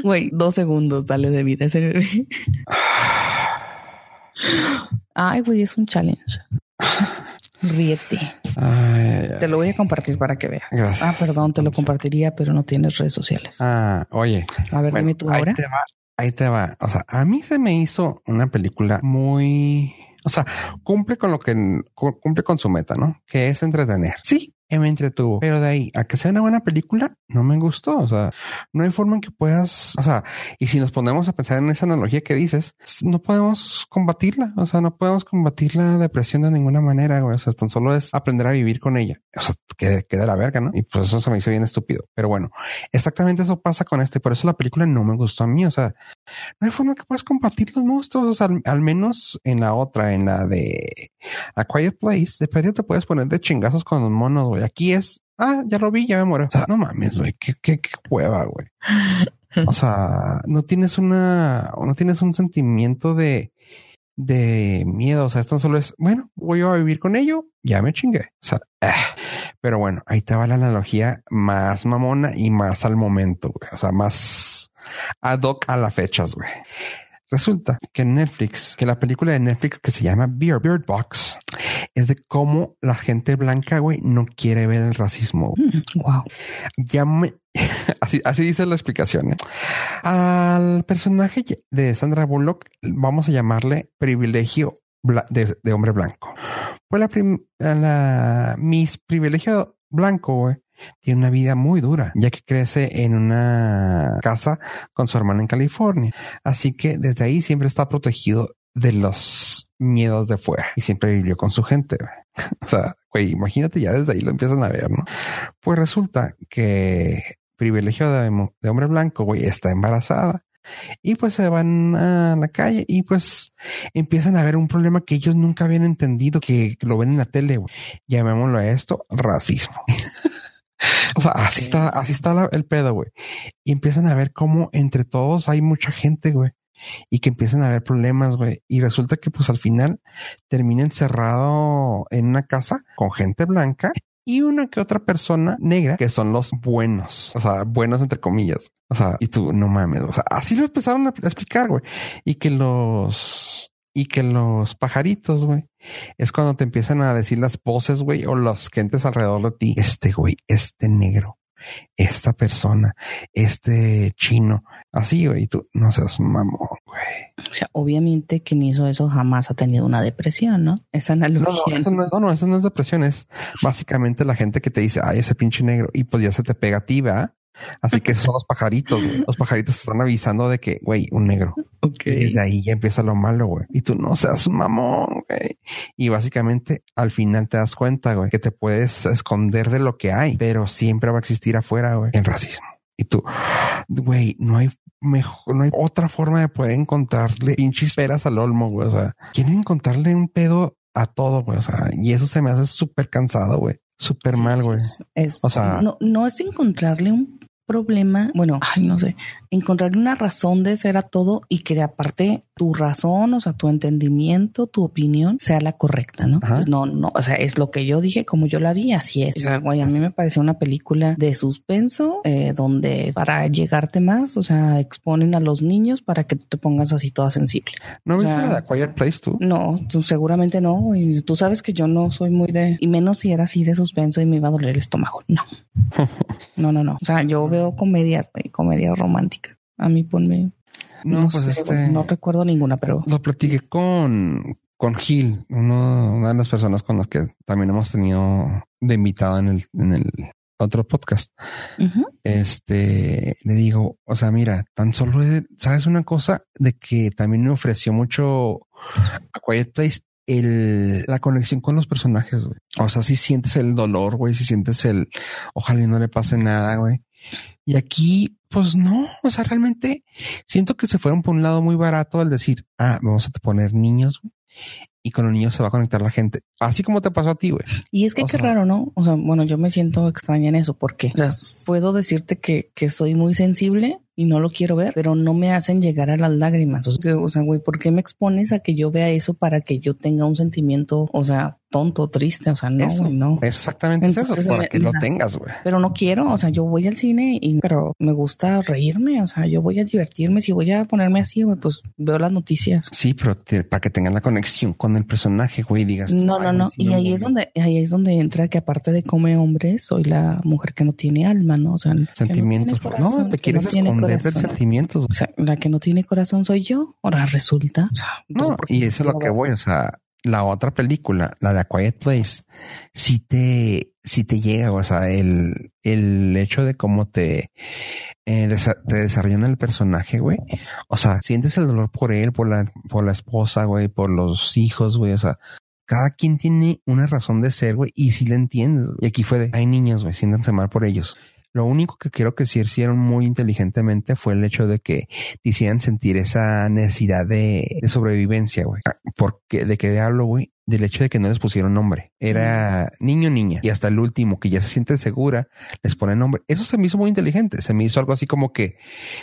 Güey, dos segundos dale de vida a ese bebé. Ay, güey, es un challenge. Ríete. Ay, Te lo voy a compartir para que veas. Gracias. Ah, perdón, te lo compartiría, pero no tienes redes sociales. Ah, oye. A ver, bueno, dime tú ahí ahora. te va. Ahí te va. O sea, a mí se me hizo una película muy, o sea, cumple con lo que cu- cumple con su meta, ¿no? Que es entretener. Sí, me entretuvo, pero de ahí a que sea una buena película, no me gustó. O sea, no hay forma en que puedas, o sea, y si nos ponemos a pensar en esa analogía que dices, no podemos combatirla. O sea, no podemos combatir la depresión de ninguna manera. güey. O sea, tan solo es aprender a vivir con ella. O sea, que queda la verga, ¿no? Y pues eso se me hizo bien estúpido. Pero bueno, exactamente eso pasa con este. Por eso la película no me gustó a mí. O sea, no hay forma que puedas combatir los monstruos. O sea, al, menos en la otra, en la de A Quiet Place, de te puedes poner de chingazos con los monos, güey. Aquí es, ah, ya lo vi, ya me muero. O sea, no mames, güey. Qué, qué, qué hueva, güey. O sea, no tienes una, no tienes un sentimiento de, de miedo. O sea, esto solo es, bueno, voy a vivir con ello, ya me chingué. O sea, ah. pero bueno, ahí te va la analogía más mamona y más al momento, güey. O sea, más ad hoc a las fechas, güey. Resulta que Netflix, que la película de Netflix que se llama Beard, Beard Box, es de cómo la gente blanca, güey, no quiere ver el racismo. Wow. Ya me, así, así dice la explicación. ¿eh? Al personaje de Sandra Bullock, vamos a llamarle privilegio de, de hombre blanco. Pues la, prim- la Miss Privilegio Blanco, güey, tiene una vida muy dura, ya que crece en una casa con su hermana en California. Así que desde ahí siempre está protegido de los miedos de fuera y siempre vivió con su gente. O sea, güey, imagínate ya desde ahí lo empiezan a ver, ¿no? Pues resulta que privilegio de, hombre blanco, güey, está embarazada. Y pues se van a la calle y pues empiezan a ver un problema que ellos nunca habían entendido, que lo ven en la tele, güey. Llamémoslo a esto racismo. o sea, así está, así está la- el pedo, güey. Y empiezan a ver cómo entre todos hay mucha gente, güey. Y que empiezan a haber problemas, güey. Y resulta que pues al final termina encerrado en una casa con gente blanca y una que otra persona negra que son los buenos, o sea, buenos entre comillas. O sea, y tú no mames, o sea, así lo empezaron a explicar, güey. Y que los y que los pajaritos, güey, es cuando te empiezan a decir las voces, güey, o las gentes alrededor de ti. Este güey, este negro, esta persona, este chino, así, güey. Y tú no seas mamón, güey. O sea, obviamente quien hizo eso jamás ha tenido una depresión, ¿no? Esa analogía. No, no, eso no, no, no, eso no es depresión, es básicamente la gente que te dice, ay, ese pinche negro, y pues ya se te pega a ti, ¿verdad? Así que esos son los pajaritos. güey. Los pajaritos están avisando de que, güey, un negro. Ok. Y desde ahí ya empieza lo malo, güey. Y tú no seas mamón, güey. Y básicamente al final te das cuenta, güey, que te puedes esconder de lo que hay, pero siempre va a existir afuera, güey, el racismo. Y tú, güey, no hay mejor, no hay otra forma de poder encontrarle pinches peras al olmo, güey. O sea, quieren encontrarle un pedo a todo, güey. O sea, y eso se me hace súper cansado, güey. Súper Sí, mal, güey. es- O sea- no, no es encontrarle un problema, bueno, ay, no sé, encontrarle una razón de ser a todo y que aparte tu razón, o sea, tu entendimiento, tu opinión sea la correcta, ¿no? Pues no, no, o sea, es lo que yo dije, como yo la vi, así es. O sea, güey, a mí me pareció una película de suspenso, eh, donde para llegarte más, o sea, exponen a los niños para que te pongas así toda sensible. ¿No o viste sea- la de Quiet Place tú? No, tú seguramente no. Y tú sabes que yo no soy muy de, y menos si era así de suspenso y me iba a doler el estómago. No, no, no, no. O sea, yo veo comedias, güey, comedias románticas. A mí ponme. No, pues sé, este. no recuerdo ninguna, pero Lo platiqué con, con Gil, uno, una de las personas con las que también hemos tenido de invitado en el, en el otro podcast. Este le digo, o sea, mira, tan solo sabes una cosa de que también me ofreció mucho a Quiet Place el, la conexión con los personajes, güey. O sea, si sientes el dolor, güey, si sientes el ojalá y no le pase nada, güey. Y aquí, pues no, o sea, realmente siento que se fueron por un lado muy barato al decir, ah, vamos a poner niños y con los niños se va a conectar la gente. Así como te pasó a ti, güey. Y es que O qué sea- raro, ¿no? O sea, bueno, yo me siento extraña en eso porque, o sea, puedo decirte que, que soy muy sensible y no lo quiero ver, pero no me hacen llegar a las lágrimas. O sea, que, o sea, güey, ¿por qué me expones a que yo vea eso para que yo tenga un sentimiento, o sea, tonto, triste? O sea, no, Eso. güey, no. Exactamente es Entonces, eso, para me- que lo tengas, güey. Pero no quiero, o sea, yo voy al cine y, pero me gusta reírme, o sea, yo voy a divertirme. Si voy a ponerme así, güey, pues veo las noticias. Sí, pero te- para que tengan la conexión con el personaje, güey, digas. No, "Ay, no, no. Y ahí es movió". donde, ahí es donde entra que aparte de come hombres, soy la mujer que no tiene alma, ¿no? O sea, no Sentimientos. No, te quieres no esconder de sentimientos. O sea, la que no tiene corazón soy yo. Ahora resulta. O sea, No, ¿por qué y eso es lo que voy. O sea, la otra película, la de A Quiet Place, si te, si te llega, o sea, el, el hecho de cómo te, eh, te desarrollan el personaje, güey. O sea, sientes el dolor por él, por la, por la esposa, güey, por los hijos, güey. O sea, cada quien tiene una razón de ser, güey, y si le entiendes. Y aquí fue de, hay niños, güey, siéntanse mal por ellos. Lo único que creo que sí hicieron muy inteligentemente fue el hecho de que te hicieran sentir esa necesidad de, de sobrevivencia, güey. Ah, Porque, ¿de qué hablo, güey? Del hecho de que no les pusieron nombre. Era niño, niña. Y hasta el último, que ya se siente segura, les pone nombre. Eso se me hizo muy inteligente. Se me hizo algo así como que,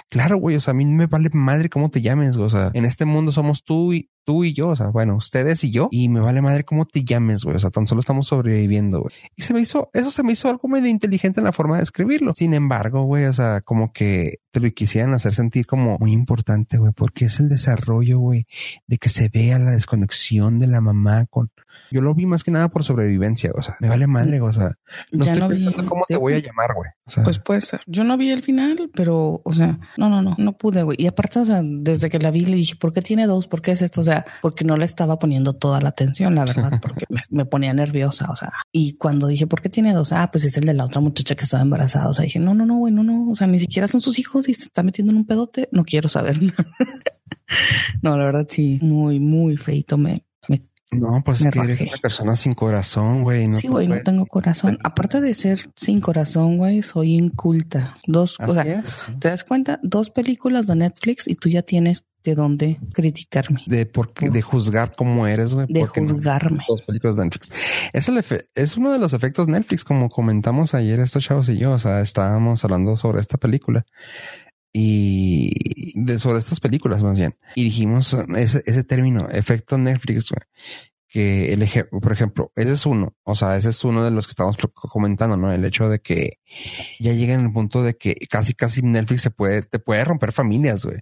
claro, güey, o sea, a mí me vale madre cómo te llames. O sea, en este mundo somos tú y tú y yo, o sea, bueno, ustedes y yo, y me vale madre cómo te llames, güey. O sea, tan solo estamos sobreviviendo, güey. Y se me hizo, eso se me hizo algo medio inteligente en la forma de escribirlo. Sin embargo, güey, o sea, como que te lo quisieran hacer sentir como muy importante, güey, porque es el desarrollo, güey, de que se vea la desconexión de la mamá con. Yo lo vi más que nada por sobrevivencia, o sea, me vale madre, o sea, no Ya estoy no vi- pensando cómo te voy a llamar, güey. O sea, Pues puede ser. Yo no vi el final, pero, o sea, no, no, no, no pude, güey. Y aparte, o sea, desde que la vi le dije, ¿por qué tiene dos? ¿Por qué es esto? O sea, porque no le estaba poniendo toda la atención, la verdad, porque me, me ponía nerviosa, o sea. Y cuando dije, ¿por qué tiene dos? Ah, pues es el de la otra muchacha que estaba embarazada. O sea, dije, no, no, no, güey, no, no. O sea, ni siquiera son sus hijos y se está metiendo en un pedote. No quiero saber. no, la verdad, sí, muy, muy feito. Me no, pues es que eres una persona sin corazón, güey. No sí, güey, no tengo corazón. Aparte de ser sin corazón, güey, soy inculta. Dos, o Así sea, es. ¿te das cuenta? Dos películas de Netflix y tú ya tienes de dónde criticarme, De, por qué- de juzgar cómo eres, güey. de no- juzgarme. dos películas de Netflix. Es, el efe- es uno de los efectos Netflix, como comentamos ayer estos chavos y yo. O sea, estábamos hablando sobre esta película y de sobre estas películas más bien. Y dijimos ese, ese término, efecto Netflix, que el eje- por ejemplo, ese es uno. O sea, ese es uno de los que estamos comentando, ¿no? El hecho de que ya llega en el punto de que casi, casi Netflix se puede, te puede romper familias, güey.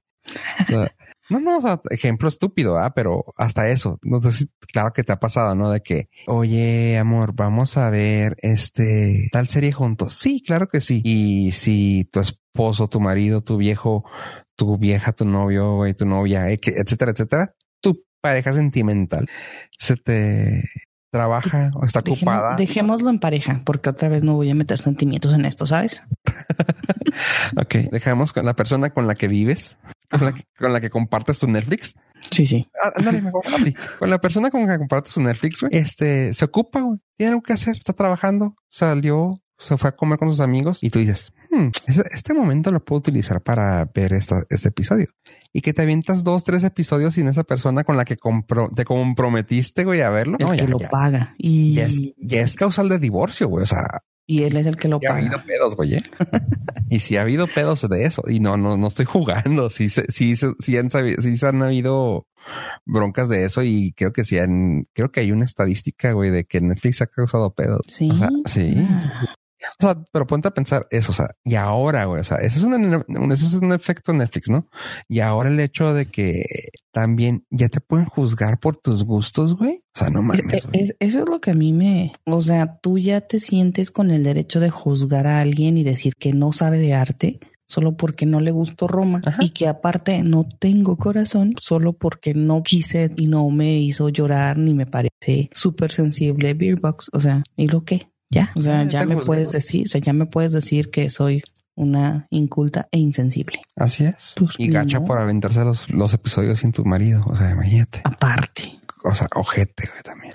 No, no, o sea, ejemplo estúpido, ¿ah? pero hasta eso, si, claro que te ha pasado, ¿no? De que, oye, amor, vamos a ver este tal serie juntos. Sí, claro que sí. Y si tu esposo, tu marido, tu viejo, tu vieja, tu novio, y tu novia, etcétera, etcétera, tu pareja sentimental se te trabaja o está ocupada. Dejémoslo en pareja, porque otra vez no voy a meter sentimientos en esto, ¿sabes? ok, dejamos con la persona con la que vives, con la que, compartes tu Netflix. Sí, sí. Ah, mejor así. Con la persona con la que compartes tu Netflix, este se ocupa, güey. Tiene algo que hacer, está trabajando, salió, se fue a comer con sus amigos y tú dices, hmm, este, momento lo puedo utilizar para ver esta, este episodio. Y que te avientas dos, tres episodios sin esa persona con la que te comprometiste, güey, a verlo. El que lo paga. Y ya es, ya es, causal de divorcio, güey. O sea, y él es el que lo paga. Ha habido pedos, güey. ¿eh? y si ha habido pedos de eso. Y no, no, no estoy jugando. Sí, sí, sí, han, sí han habido broncas de eso y creo que sí han, creo que hay una estadística, güey, de que Netflix ha causado pedos. Sí. sí. Ah. O sea, pero ponte a pensar eso, o sea, y ahora, güey, o sea, ese es, un, ese es un efecto Netflix, ¿no? Y ahora el hecho de que también ya te pueden juzgar por tus gustos, güey. O sea, no mames. eso es lo que a mí me, o sea, tú ya te sientes con el derecho de juzgar a alguien y decir que no sabe de arte solo porque no le gustó Roma y que aparte no tengo corazón solo porque no quise y no me hizo llorar ni me parece súper sensible Beerbox. O sea, ¿y lo que? Ya, o sea, ya me puedes decir, o sea, ya me puedes decir que soy una inculta e insensible. Así es. Pues y gacha por aventarse los, los episodios sin tu marido. O sea, imagínate. Aparte o sea, ojete, güey, también.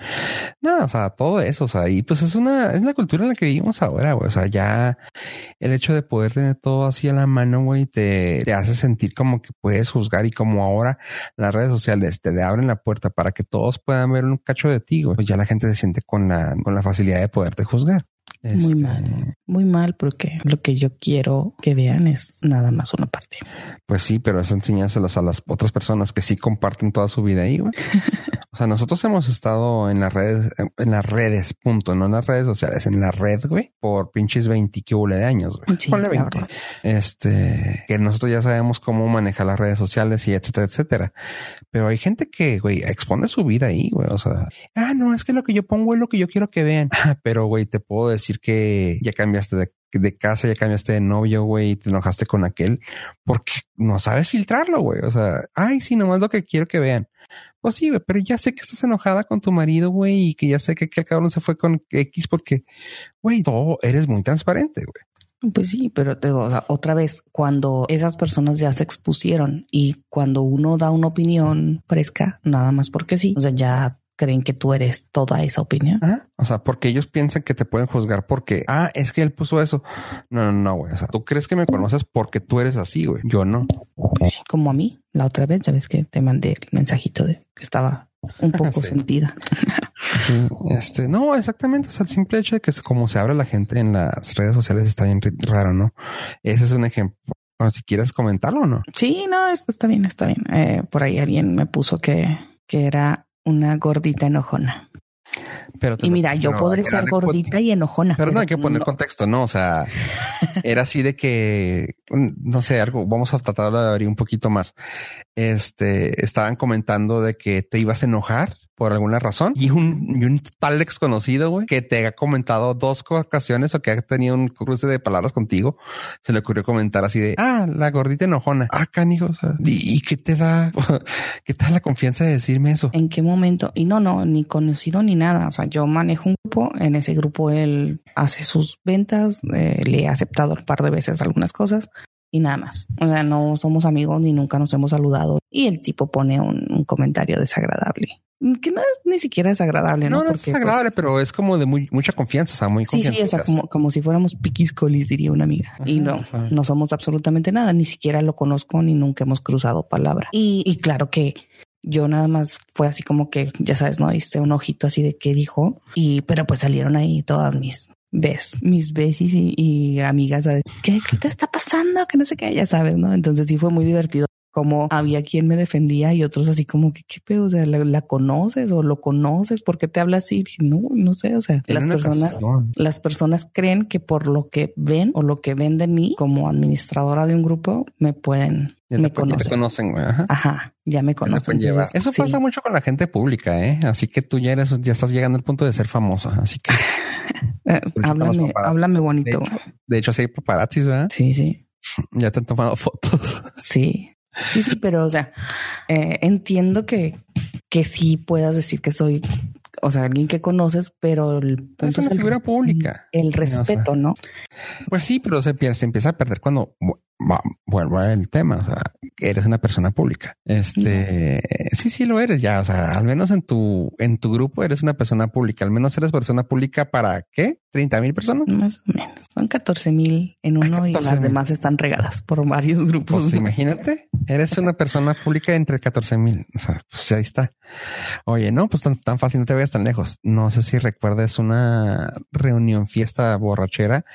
No, o sea, todo eso, o sea, y pues es una, es la cultura en la que vivimos ahora, güey. O sea, ya el hecho de poder tener todo así a la mano, güey, te, te hace sentir como que puedes juzgar y como ahora las redes sociales te le abren la puerta para que todos puedan ver un cacho de ti, güey. Pues ya la gente se siente con la, con la facilidad de poderte juzgar. Muy este, mal, muy mal, porque lo que yo quiero que vean es nada más una parte. Pues sí, pero eso enseñándoselas a las otras personas que sí comparten toda su vida ahí, güey. o sea, nosotros hemos estado en las redes, en las redes, punto, no en las redes sociales, en la red, güey, por pinches 20 que de años, güey. Sí, Este, que nosotros ya sabemos cómo manejar las redes sociales y etcétera, etcétera. Pero hay gente que, güey, expone su vida ahí, güey. O sea, ah, no, es que lo que yo pongo es lo que yo quiero que vean. pero, güey, te puedo decir que ya cambiaste de, casa, ya cambiaste de novio, güey, y te enojaste con aquel porque no sabes filtrarlo, güey. O sea, ay, sí, nomás lo que quiero que vean. Pues sí, pero ya sé que estás enojada con tu marido, güey, y que ya sé que aquel cabrón se fue con X porque, güey, todo eres muy transparente, güey. Pues sí, pero te digo, otra vez, cuando esas personas ya se expusieron y cuando uno da una opinión fresca, nada más porque sí, o sea, ya creen que tú eres toda esa opinión. O sea, porque ellos piensan que te pueden juzgar porque, ah, es que él puso eso. No, no, no, güey. O sea, tú crees que me conoces porque tú eres así, güey. Yo no. Pues como a mí, la otra vez, ya ves que te mandé el mensajito de que estaba un poco sentida. Sí, este, no, exactamente. O sea, el simple hecho de que como se abre la gente en las redes sociales está bien raro, ¿no? Ese es un ejemplo. Bueno, si quieres comentarlo o no. Sí, no, está bien, está bien. Eh, por ahí alguien me puso que, que era una gordita enojona. Pero y mira, yo podré ser gordita y enojona. Pero, no hay que poner contexto, ¿no? O sea, era así de que, no sé, algo, vamos a tratar de abrir un poquito más. Este, estaban comentando de que te ibas a enojar por alguna razón y un, un tal desconocido, güey, que te ha comentado dos ocasiones o que ha tenido un cruce de palabras contigo, se le ocurrió comentar así de, ah, la gordita enojona. Ah, canijo, ¿y, ¿y qué te da? ¿Qué tal la confianza de decirme eso? ¿En qué momento? Y no, no, ni conocido ni nada. O sea, yo manejo un grupo, en ese grupo él hace sus ventas, eh, le he aceptado un par de veces algunas cosas y nada más. O sea, no somos amigos ni nunca nos hemos saludado. Y el tipo pone un comentario desagradable que no es ni siquiera es agradable, ¿no? No, es pues, agradable, pero es como de muy, mucha confianza, o sea, muy Sí, sí, o sea, como, como si fuéramos piquiscolis, diría una amiga. y no, no somos absolutamente nada, ni siquiera lo conozco ni nunca hemos cruzado palabra. Y, y claro que yo nada más fue así como que, ya sabes, ¿no? Hice un ojito así de qué dijo. Y, pero pues salieron ahí todas mis ves, mis besis y, y amigas, ¿sabes? ¿Qué, ¿Qué te está pasando? Que no sé qué, ya sabes, ¿no? Entonces sí fue muy divertido como había quien me defendía y otros así como que qué pedo, o sea, la, conoces o lo conoces, ¿por qué te hablas así? No, no sé, o sea, las personas, las personas creen que por lo que ven o lo que ven de mí como administradora de un grupo me pueden me conocen. conocen, Ajá. ya me conocen. Eso pasa mucho con la gente pública, ¿eh? Así que tú ya eres, ya estás llegando al punto de ser famosa. Así que eh, háblame, háblame bonito. De hecho, sí hay paparazzis, ¿verdad? Sí, sí. Ya te han tomado fotos. Sí, sí, sí, pero o sea, eh, entiendo que, que sí puedas decir que soy, o sea, alguien que conoces, pero el punto es, una figura pública. El respeto, ¿no? Pues sí, pero se, se empieza a perder cuando vuelvo al tema, o sea, eres una persona pública. Este, sí, sí lo eres ya, o sea, al menos en tu, en tu grupo eres una persona pública, al menos eres persona pública para qué? 30 mil personas. Más o menos, son 14 mil en uno y las demás están regadas por varios grupos. Pues imagínate, eres una persona pública entre 14 mil, o sea, pues ahí está. Oye, no, pues tan, tan fácil, no te vayas tan lejos. No sé si recuerdas una reunión, fiesta borrachera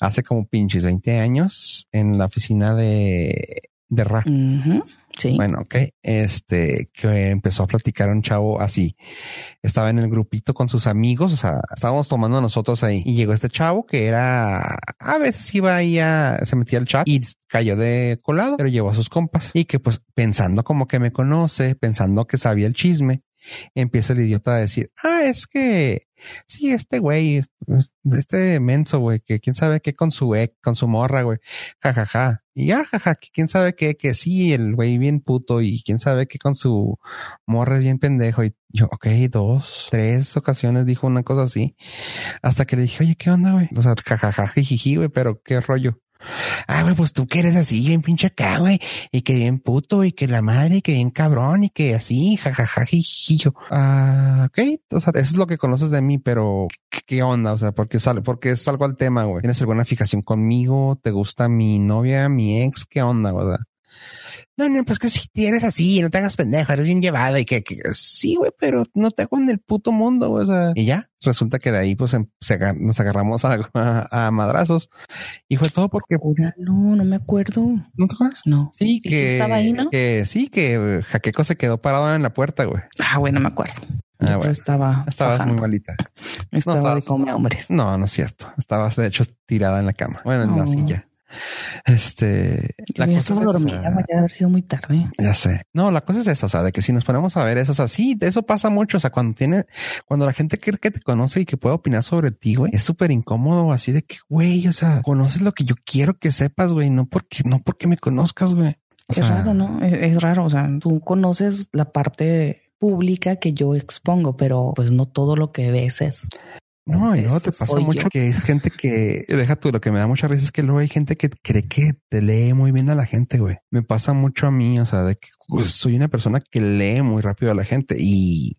hace como pinches 20 años en la oficina de, de Ra. Sí. Bueno, ok. Este que empezó a platicar un chavo así. Estaba en el grupito con sus amigos, o sea, estábamos tomando nosotros ahí y llegó este chavo que era a veces iba ahí a se metía al chat y cayó de colado, pero llevó a sus compas y que pues pensando como que me conoce, pensando que sabía el chisme, empieza el idiota a decir, ah, es que sí, este güey, este menso, güey, que quién sabe qué con su ex, con su morra, güey, jajaja. Ja, ja. Y ya, jaja, que quién sabe qué, que sí, el güey bien puto y quién sabe qué con su morra es bien pendejo. Y yo, ok, dos, tres ocasiones dijo una cosa así. Hasta que le dije, oye, ¿qué onda, güey? O sea, jajaja, jijiji, güey, pero qué rollo. Ah, güey, pues tú que eres así, bien pinche acá, güey, y que bien puto, y que la madre, y que bien cabrón, y que así, jajaja, yo, ah, ok, o sea, eso es lo que conoces de mí, pero ¿qué onda? O sea, porque sale, porque salgo al tema, güey. ¿Tienes alguna fijación conmigo? ¿Te gusta mi novia, mi ex? ¿Qué onda, güey? No, no, pues que si tienes así, no te hagas pendejo, eres bien llevado y que, que sí, güey, pero no te hago en el puto mundo, güey. O sea, y ya resulta que de ahí pues em, nos agarramos a, a, madrazos y fue todo porque no, no me acuerdo. ¿No te acuerdas? No. Sí, que estaba ahí, ¿no? Que sí, que Jaqueco se quedó parado en la puerta, güey. Ah, bueno, me acuerdo. Ah, bueno. estaba. Estabas muy malita. Estaba de come hombres. No, no es cierto. Estabas de hecho tirada en la cama. Bueno, en la silla. Este, la cosa es dormida, ya haber sido muy tarde. Ya sé. No, la cosa es esa, o sea, de que si nos ponemos a ver eso, o sea, sí, eso pasa mucho. O sea, cuando tiene, cuando la gente cree que te conoce y que puede opinar sobre ti, güey, es súper incómodo, así de que, güey, o sea, conoces lo que yo quiero que sepas, güey, no porque, no porque me conozcas, güey. es raro, ¿no? Es, raro. O sea, tú conoces la parte pública que yo expongo, pero pues no todo lo que ves es no, y luego te pasa mucho que es gente que, deja tú, lo que me da mucha risa es que luego hay gente que cree que te lee muy bien a la gente, güey. Me pasa mucho a mí, o sea, de que pues, soy una persona que lee muy rápido a la gente y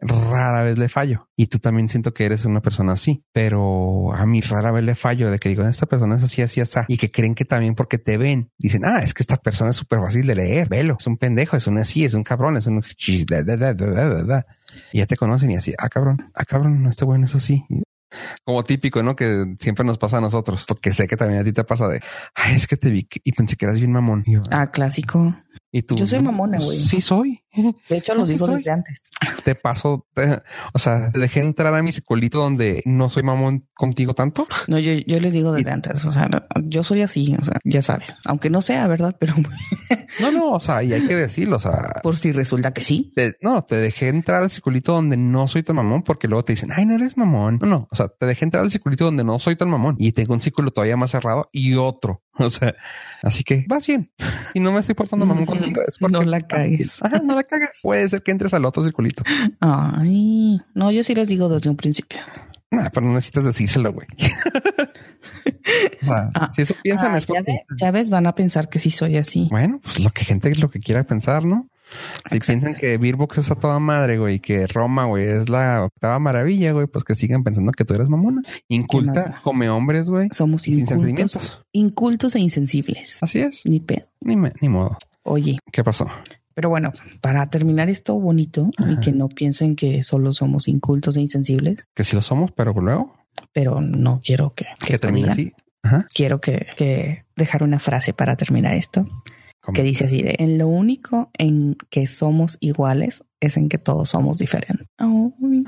rara vez le fallo. Y tú también siento que eres una persona así, pero a mí rara vez le fallo de que digo, esta persona es así, así, así, y que creen que también porque te ven, dicen, ah, es que esta persona es súper fácil de leer, velo, es un pendejo, es un así, es un cabrón, es un y ya te conocen y así, ah, cabrón, ah, cabrón, este bueno es así. Como típico, ¿no? Que siempre nos pasa a nosotros, porque sé que también a ti te pasa de, ay, es que te vi y pensé que eras bien mamón. ah, clásico. Y tú, yo soy mamona, güey. Sí soy. De hecho, lo digo desde antes. Te paso, o sea, te dejé entrar a mi secolito donde no soy mamón contigo tanto. No, yo, yo les digo desde antes. O sea, yo soy así, o sea, ya sabes. Aunque no sea verdad, pero no, no, o sea, y hay que decirlo. O sea, por si resulta que sí. no, te dejé entrar al circulito donde no soy tan mamón, porque luego te dicen, ay, no eres mamón. No, no, o sea, te dejé entrar al circulito donde no soy tan mamón y tengo un círculo todavía más cerrado y otro. O sea, así que vas bien y no me estoy portando mamón contigo. Es no la cagues. no la cagues. Puede ser que entres al otro circulito. Ay, no, yo sí les digo desde un principio. Nah, pero no necesitas decírselo, güey. Ah, si eso piensan ah, es porque... Ya ves, van a pensar que sí soy así. Bueno, pues lo que gente es lo que quiera pensar, ¿no? Si piensan que Beerbox es a toda madre, güey, que Roma, güey, es la octava maravilla, güey, pues que sigan pensando que tú eres mamona. Inculta, come hombres, güey. Somos incultos. Incultos e insensibles. Así es. Ni pedo. Ni, ni modo. Oye. ¿Qué pasó? Pero bueno, para terminar esto bonito y que no piensen que solo somos incultos e insensibles. Que sí lo somos, pero luego. Pero no quiero que, que, termine así. Quiero que, que dejar una frase para terminar esto que dice así de en lo único en que somos iguales es en que todos somos diferentes.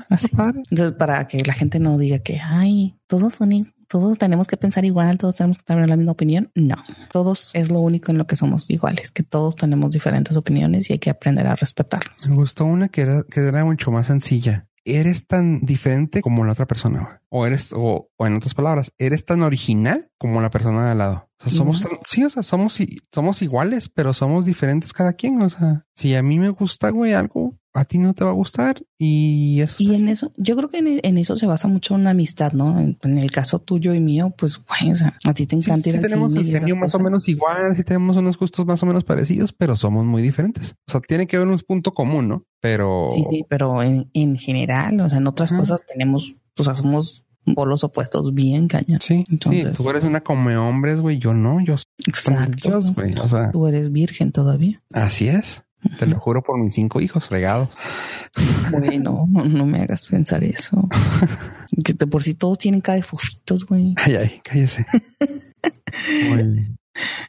así. Entonces, para que la gente no diga que ay, todos son todos tenemos que pensar igual, todos tenemos que tener la misma opinión. No, todos es lo único en lo que somos iguales, que todos tenemos diferentes opiniones y hay que aprender a respetarlo. Me gustó una que era, que era mucho más sencilla. Eres tan diferente como la otra persona. O eres, o, o en otras palabras, eres tan original como la persona de al lado. O sea, somos, sí, o sea, somos, somos iguales, pero somos diferentes cada quien. O sea, si a mí me gusta, güey, algo, a ti no te va a gustar y eso. Y en eso, yo creo que en, eso se basa mucho una amistad, ¿no? En, el caso tuyo y mío, pues, güey, o sea, a ti te encanta ir sí tenemos el genio más o menos igual, sí tenemos unos gustos más o menos parecidos, pero somos muy diferentes. O sea, tiene que haber un punto común, ¿no? Pero. Sí, sí, pero en, en general, o sea, en otras cosas tenemos, o sea, somos polos opuestos bien cañón. Sí, entonces. Sí, tú eres una come hombres, güey. Yo no, yo. Exacto. güey. O sea, tú eres virgen todavía. Así es. Te lo juro por mis cinco hijos regados. Bueno, no me hagas pensar eso. que de por sí todos tienen cara de fofitos, güey. Ay, ay, cállese.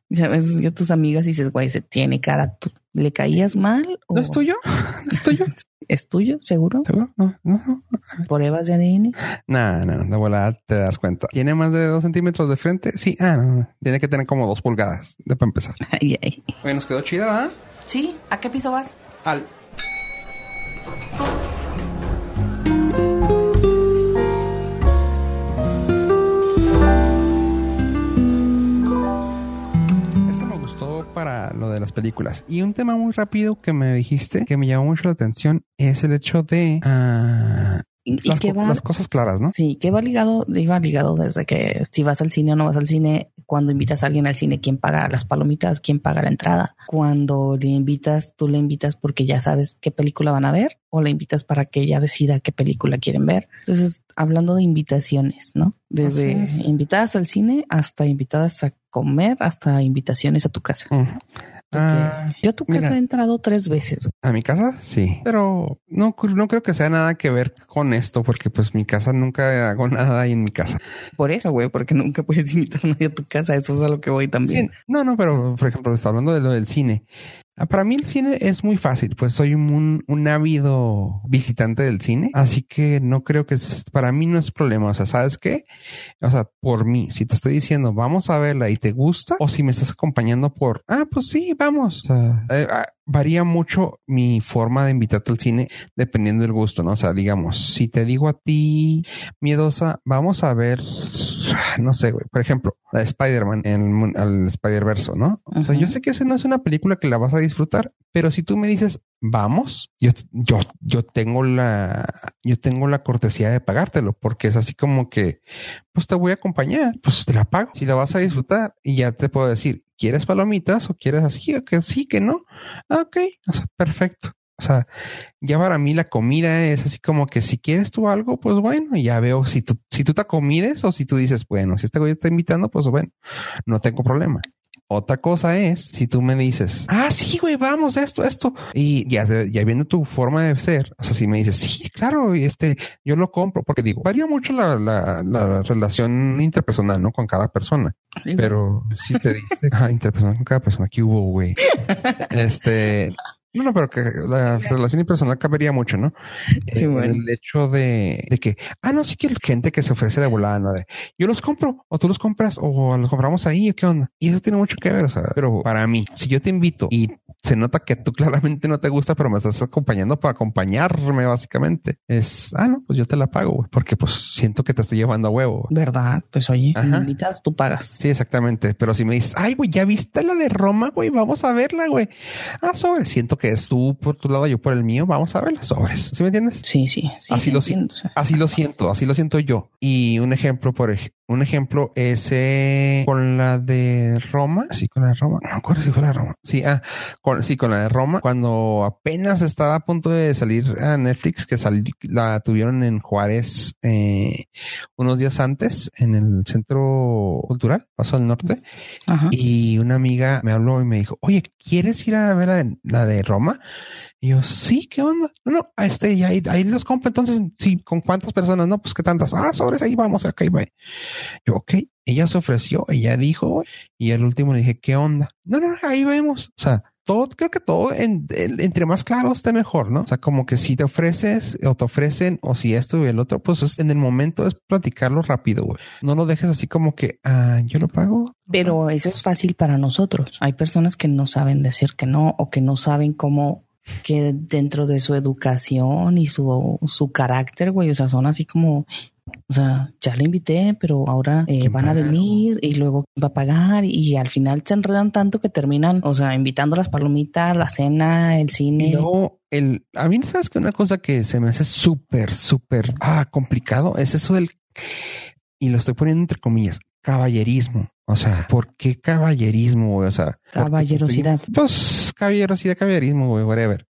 Ya ves a tus amigas dices, güey, se tiene cara. ¿Tú le caías mal? ¿No es tuyo? ¿Es tuyo? ¿Es tuyo? ¿Seguro? ¿Seguro? No, no, ¿Pruebas de ADN? No, no, de volada te das cuenta. ¿Tiene más de dos centímetros de frente? Sí. Ah, no, Tiene que tener como dos pulgadas de para empezar. Ay, ay. Oye, nos quedó chida, ¿verdad? Sí. ¿A qué piso vas? Al para lo de las películas. Y un tema muy rápido que me dijiste que me llamó mucho la atención es el hecho de uh, las, las, cosas claras, ¿no? Sí, que va ligado, iba ligado desde que si vas al cine o no vas al cine, cuando invitas a alguien al cine, quién paga las palomitas, quién paga la entrada. Cuando le invitas, tú le invitas porque ya sabes qué película van a ver o le invitas para que ella decida qué película quieren ver. Entonces, hablando de invitaciones, ¿no? Desde invitadas al cine hasta invitadas a comer hasta invitaciones a tu casa. Ah, yo a tu casa he entrado tres veces. ¿A mi casa? Sí. Pero no, no creo que sea nada que ver con esto, porque pues mi casa nunca hago nada ahí en mi casa. Por eso, güey, porque nunca puedes invitar a nadie a tu casa. Eso es a lo que voy también. No, no, pero por ejemplo, está hablando de lo del cine. Ah, para mí el cine es muy fácil, pues soy un, un ávido visitante del cine, así que no creo que para mí no es problema. O sea, ¿sabes qué? O sea, por mí, si te estoy diciendo vamos a verla y te gusta, o si me estás acompañando por, ah, pues sí, vamos. O sea, eh, ah, varía mucho mi forma de invitarte al cine dependiendo del gusto, ¿no? O sea, digamos, si te digo a ti, miedosa, vamos a ver, no sé, güey, por ejemplo, la de Spider-Man en el, Spider-Verso, ¿no? O sea, yo sé que esa no es una película que la vas a disfrutar, pero si tú me dices, vamos, yo, yo, yo tengo la, yo tengo la cortesía de pagártelo, porque es así como que, pues te voy a acompañar, pues te la pago, si la vas a disfrutar y ya te puedo decir, ¿quieres palomitas o quieres así? O que sí, que no. Ah, ok, o sea, perfecto. O sea, ya para mí la comida es así como que si quieres tú algo, pues bueno, ya veo si tú, si tú te acomides o si tú dices, bueno, si este güey está invitando, pues bueno, no tengo problema. Otra cosa es si tú me dices, ah, sí, güey, vamos, esto, esto. Y ya, ya viendo tu forma de ser, o sea, si me dices, sí, claro, este, yo lo compro, porque digo, varía mucho la, la, la relación interpersonal, ¿no? Con cada persona. Pero si te dice, ah, interpersonal con cada persona, que hubo, güey. este, no, no, pero que la relación personal cabería mucho, ¿no? Sí, eh, bueno. El hecho de, de, que, ah, no, sí que gente que se ofrece de volada, ¿no? De, yo los compro, o tú los compras, o los compramos ahí, o qué onda. Y eso tiene mucho que ver, o sea, pero para mí, si yo te invito y se nota que tú claramente no te gusta, pero me estás acompañando para acompañarme, básicamente, es, ah, no, pues yo te la pago, güey, porque pues siento que te estoy llevando a huevo. ¿Verdad? Pues oye, invitas, tú pagas. Sí, exactamente. Pero si me dices, ay, güey, ya viste la de Roma, güey, vamos a verla, güey. Ah, sobre, siento que es tú por tu lado, yo por el mío, vamos a ver las sobres. ¿Sí me entiendes? Sí, sí. así, lo, siento, así lo siento, así lo siento yo. Y un ejemplo, por ejemplo, un ejemplo es eh, con la de Roma. Sí, con la de Roma. No me acuerdo si fue la de Roma. Sí, ah, con, sí, con la de Roma. Cuando apenas estaba a punto de salir a Netflix, que la tuvieron en Juárez eh, unos días antes en el centro cultural, Paso al Norte. Y una amiga me habló y me dijo, oye, ¿quieres ir a ver la de, la de Roma? Y yo, sí, ¿qué onda? No, no, este, ahí, ahí los compro. Entonces, sí, ¿con cuántas personas? No, pues qué tantas. Ah, sobres, ahí vamos, acá y Yo, ok, ella se ofreció, ella dijo, y el último le dije, ¿qué onda? No, no, ahí vemos. O sea, todo, creo que todo entre más claro esté mejor, ¿no? O sea, como que si te ofreces o te ofrecen o si esto y el otro, pues en el momento es platicarlo rápido, güey. No lo dejes así como que, ah, yo lo pago. Pero eso es fácil para nosotros. Hay personas que no saben decir que no o que no saben cómo que dentro de su educación y su, su carácter, güey, o sea, son así como, o sea, ya le invité, pero ahora eh, van a venir y luego va a pagar y al final se enredan tanto que terminan, o sea, invitando las palomitas, la cena, el cine. No, el, a mí, ¿sabes que Una cosa que se me hace súper, súper ah, complicado es eso del, y lo estoy poniendo entre comillas, caballerismo. O sea, ¿por qué caballerismo? O sea, caballerosidad. pues caballerosidad, caballerismo, güey, whatever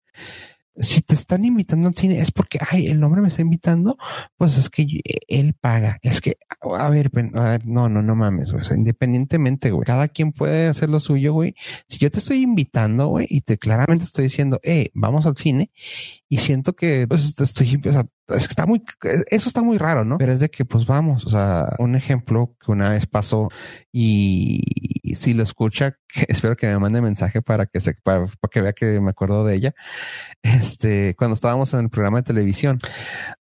si te están invitando al cine es porque, ay, el nombre me está invitando, pues es que él paga. Es que, a ver, a ver, no, no, no mames, güey. O sea, independientemente, güey, cada quien puede hacer lo suyo, güey. Si yo te estoy invitando, güey, y te claramente estoy diciendo, eh, vamos al cine, y siento que, pues, te estoy, o sea, es que está muy, eso está muy raro, ¿no? Pero es de que, pues vamos, o sea, un ejemplo que una vez pasó y si lo escucha, espero que me mande mensaje para que se, para, que vea que me acuerdo de ella. Este, cuando estábamos en el programa de televisión,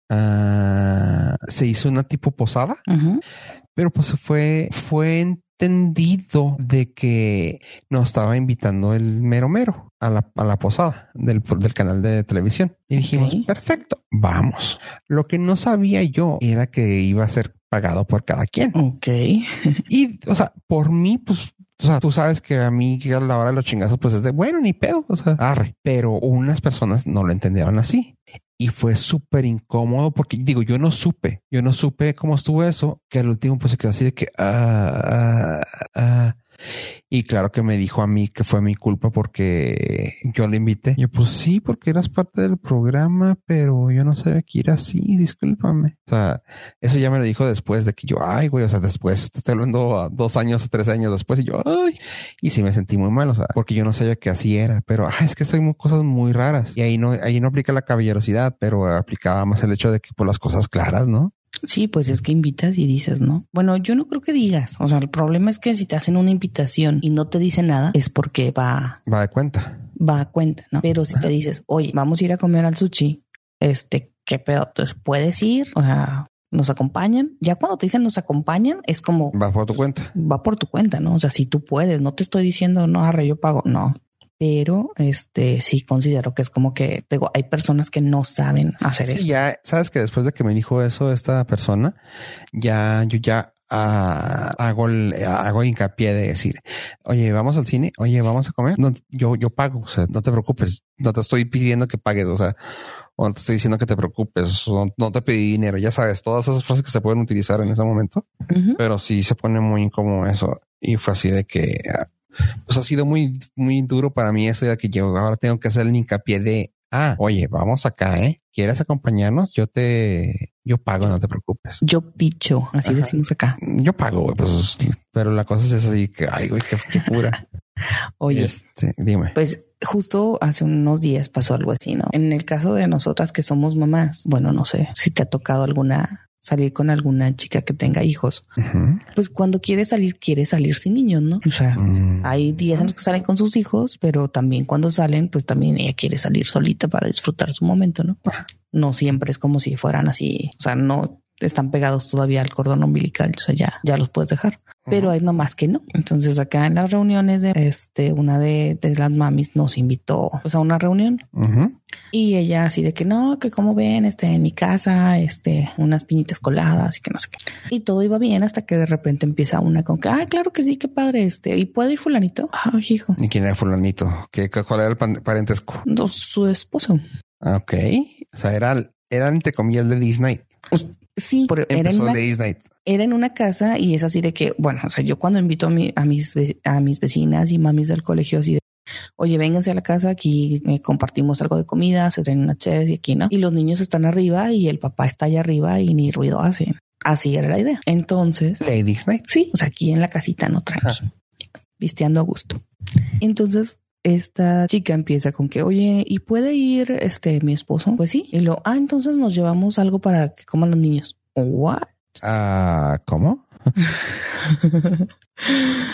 uh, se hizo una tipo posada, pero pues fue, fue entendido de que nos estaba invitando el mero mero a la, a la posada del, del, canal de televisión. Y dijimos, perfecto, vamos. Lo que no sabía yo era que iba a ser pagado por cada quien. Ok. y, o sea, por mí, pues o sea, tú sabes que a mí a la hora de los chingazos, pues es de bueno, ni pedo, o sea, arre. Pero unas personas no lo entendieron así y fue súper incómodo porque digo, yo no supe, yo no supe cómo estuvo eso, que al último pues se quedó así de que, ah, ah, ah. Y claro que me dijo a mí que fue mi culpa porque yo le invité. Yo, pues sí, porque eras parte del programa, pero yo no sabía que era así, discúlpame. O sea, eso ya me lo dijo después de que yo, ay, güey, o sea, después, te estoy hablando dos años, tres años después, y yo, ay, y sí me sentí muy mal, o sea, porque yo no sabía que así era, pero ay, es que son cosas muy raras. Y ahí no, ahí no aplica la caballerosidad, pero aplicaba más el hecho de que por las cosas claras, ¿no? Sí, pues es que invitas y dices, ¿no? Bueno, yo no creo que digas. O sea, el problema es que si te hacen una invitación y no te dice nada, es porque va. Va de cuenta. Va a cuenta, ¿no? Pero si te dices, oye, vamos a ir a comer al sushi, este, ¿qué pedo? Entonces puedes ir, o sea, nos acompañan. Ya cuando te dicen nos acompañan, es como. Va por tu cuenta. Va por tu cuenta, ¿no? O sea, si tú puedes, no te estoy diciendo, no, arre, yo pago. No, pero este sí considero que es como que digo, hay personas que no saben hacer sí, eso. Ya sabes que después de que me dijo eso esta persona, ya yo ya ah, hago hago hincapié de decir, oye, vamos al cine, oye, vamos a comer. No, yo yo pago, o sea, no te preocupes, no te estoy pidiendo que pagues, o sea, o no te estoy diciendo que te preocupes, no, te pedí dinero, ya sabes, todas esas frases que se pueden utilizar en ese momento, pero sí se pone muy incómodo eso. Y fue así de que ah, pues ha sido muy, muy duro para mí eso de que yo ahora tengo que hacer el hincapié de, ah, oye, vamos acá, ¿eh? ¿Quieres acompañarnos? Yo te, yo pago, no te preocupes. Yo picho, así decimos acá. Yo pago, güey, pues, pero la cosa es así que, ay, güey, qué, pura. Oye, este, dime. Pues justo hace unos días pasó algo así, ¿no? En el caso de nosotras que somos mamás, bueno, no sé si te ha tocado alguna salir con alguna chica que tenga hijos, pues cuando quiere salir, quiere salir sin niños, ¿no? O sea, mm. hay días en los que salen con sus hijos, pero también cuando salen, pues también ella quiere salir solita para disfrutar su momento, ¿no? No siempre es como si fueran así, o sea, no están pegados todavía al cordón umbilical, o sea, ya, ya los puedes dejar pero hay mamás que no. Entonces acá en las reuniones de este, una de, las mamis nos invitó pues, a una reunión y ella así de que no, que como ven, este, en mi casa, este, unas piñitas coladas y que no sé qué. Y todo iba bien hasta que de repente empieza una con que, ah, claro que sí, qué padre, este, y puede ir fulanito. Ah, hijo. ¿Y quién era fulanito? ¿Qué, ¿Cuál era el parentesco? su esposo. Ok. O sea, era, era entre comillas de Disney. Sí, pero era en Disney era en una casa y es así de que, bueno, o sea, yo cuando invito a, mi, a, mis, a mis vecinas y mamis del colegio así de, oye, vénganse a la casa, aquí eh, compartimos algo de comida, se traen una chévere y aquí, ¿no? Y los niños están arriba y el papá está allá arriba y ni ruido hacen. Así era la idea. Entonces... Ladies Night. Sí, o sea, aquí en la casita no tranqui, visteando a gusto. Entonces esta chica empieza con que, oye, ¿y puede ir este mi esposo? Pues sí. Y lo, ah, entonces nos llevamos algo para que coman los niños. What? Ah, ¿cómo?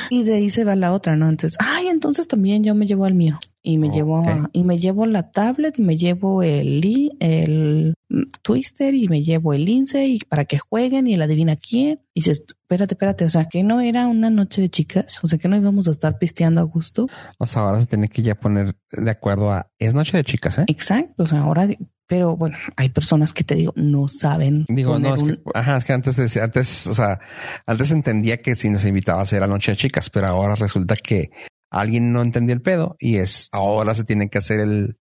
y de ahí se va la otra, ¿no? Entonces, ay, entonces también yo me llevo al mío y me llevo y me llevo la tablet y me llevo el el Twister y me llevo el lince y para que jueguen y el adivina quién. Y dices, espérate, espérate, o sea, que no era una noche de chicas, o sea, que no íbamos a estar pisteando a gusto. O sea, ahora se tiene que ya poner de acuerdo a es noche de chicas, ¿eh? Exacto, o sea, ahora pero bueno, hay personas que te digo, no saben. Digo, no, es que, ajá, es que antes decía, antes, o sea, antes entendía que si nos invitaba a hacer la noche de chicas, pero ahora resulta que alguien no entendía el pedo y es ahora se tiene que hacer el,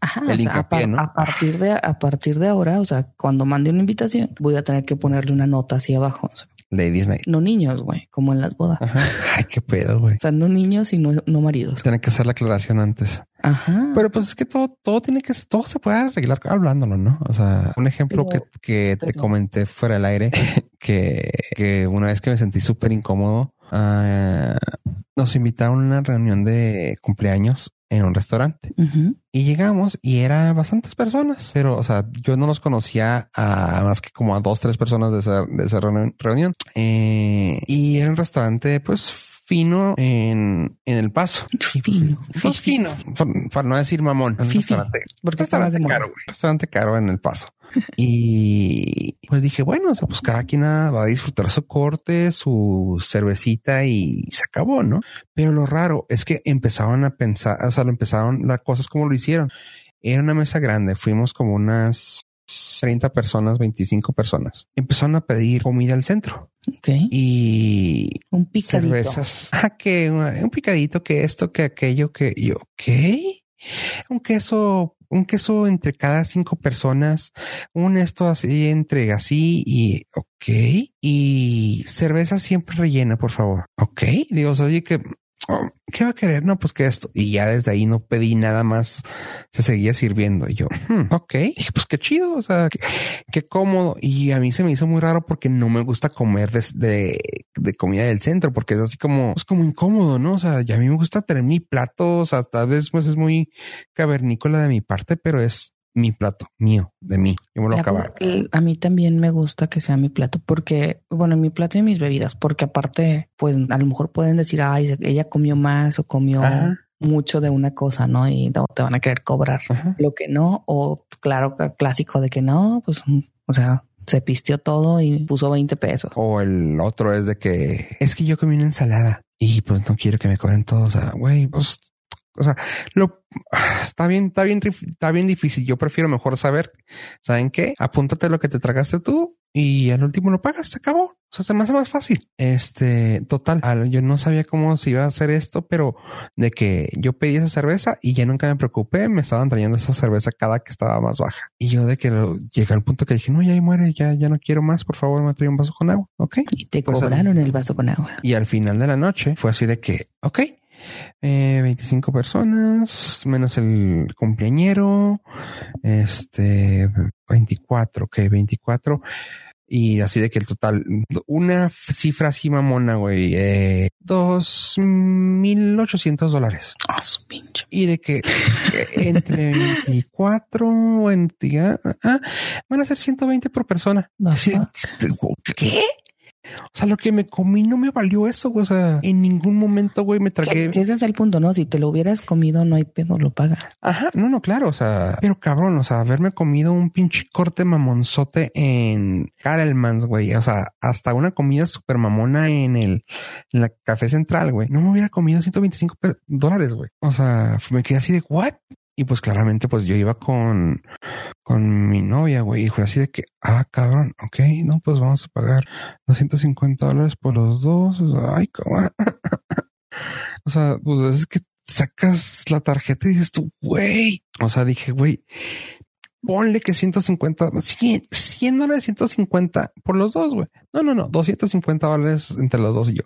Ajá, el hincapié, ¿no? a, partir de a partir de ahora, o sea, cuando mande una invitación, voy a tener que ponerle una nota así abajo. Ladies Night. No niños, güey, como en las bodas. Ajá. Ay, qué pedo, güey. O sea, no niños y no, no maridos. Tiene que hacer la aclaración antes. Ajá. Pero pues es que todo, todo tiene que, todo se puede arreglar hablándolo, ¿no? O sea, un ejemplo que, que te comenté fuera del aire, que, que una vez que me sentí súper incómodo, uh, nos invitaron a una reunión de cumpleaños en un restaurante. Y llegamos y era bastantes personas, pero, o sea, yo no los conocía a más que como a dos, tres personas de esa, de esa reunión. Eh, y era un restaurante, pues, fino en, en el paso. Fino. Pues, fino. Para no decir mamón. Un restaurante. Porque restaurante caro, güey. Restaurante caro en el paso. Y pues dije, bueno, o sea, pues cada quien va a disfrutar su corte, su cervecita y se acabó, ¿no? Pero lo raro es que empezaron a pensar, o sea, lo empezaron las cosas como lo hicieron. Era una mesa grande, fuimos como unas 30 personas, 25 personas. Empezaron a pedir comida al centro. Ok. Y un picadito. Cervezas. Ah, que un picadito, que esto, que aquello, que yo, ¿qué? Un queso un queso entre cada cinco personas, un esto así entre así y ok. Y cerveza siempre rellena, por favor. Ok. Digo, o sea, que oh, ¿qué va a querer? No, pues que esto. Y ya desde ahí no pedí nada más. Se seguía sirviendo. Y yo, hmm, ok. Dije, pues qué chido. O sea, qué, cómodo. Y a mí se me hizo muy raro porque no me gusta comer de, de, comida del centro, porque es así como, es como incómodo, ¿no? O sea, ya a mí me gusta tener mi plato. O sea, tal vez pues es muy cavernícola de mi parte, pero es mi plato, mío, de mí. Yo me lo acabar. A mí también me gusta que sea mi plato porque, bueno, mi plato y mis bebidas, porque aparte, pues a lo mejor pueden decir, ay, ella comió más o comió mucho de una cosa, ¿no? Y te van a querer cobrar lo que no, o claro, clásico de que no, pues, o sea, se pistió todo y puso 20 pesos. O el otro es de que es que yo comí una ensalada y pues no quiero que me cobren todo. O sea, güey, pues o sea, lo está bien, está bien, está bien difícil. Yo prefiero mejor saber, ¿saben qué? Apúntate lo que te tragaste tú y al último lo pagas, se acabó. O sea, se me hace más fácil. Este, total, yo no sabía cómo se iba a hacer esto, pero de que yo pedí esa cerveza y ya nunca me preocupé, me estaban trayendo esa cerveza cada que estaba más baja. Y yo de que llegué al punto que dije, no, ya ahí muere, ya, ya no quiero más, por favor, me trae un vaso con agua. Ok. Y te pues, cobraron el vaso con agua. Y al final de la noche fue así de que, ok, eh, 25 personas, menos el cumpleañero, este, 24, ok, 24. Y así de que el total, una cifra así mamona, güey, eh, dos mil ochocientos dólares. Ah, su pinche. Y de que eh, entre 24, 20, ah, ah, van a ser 120 por persona. Así, ¿Qué? O sea, lo que me comí no me valió eso, güey. O sea, en ningún momento, güey, me tragué. Que ese es el punto, ¿no? Si te lo hubieras comido, no hay pedo, lo pagas. Ajá, no, no, claro. O sea, pero cabrón, o sea, haberme comido un pinche corte mamonzote en Carelmans, güey. O sea, hasta una comida súper mamona en el en la café central, güey. No me hubiera comido 125 dólares, güey. O sea, me quedé así de, ¿what? Y pues claramente, pues yo iba con, con mi novia, güey, y fue así de que, ah, cabrón, ok, no, pues vamos a pagar 250 dólares por los dos. Ay, cabrón. o sea, pues es que sacas la tarjeta y dices tú, güey. O sea, dije, güey, ponle que 150, 100, 100 dólares, 150 por los dos, güey. No, no, no, 250 dólares entre los dos y yo.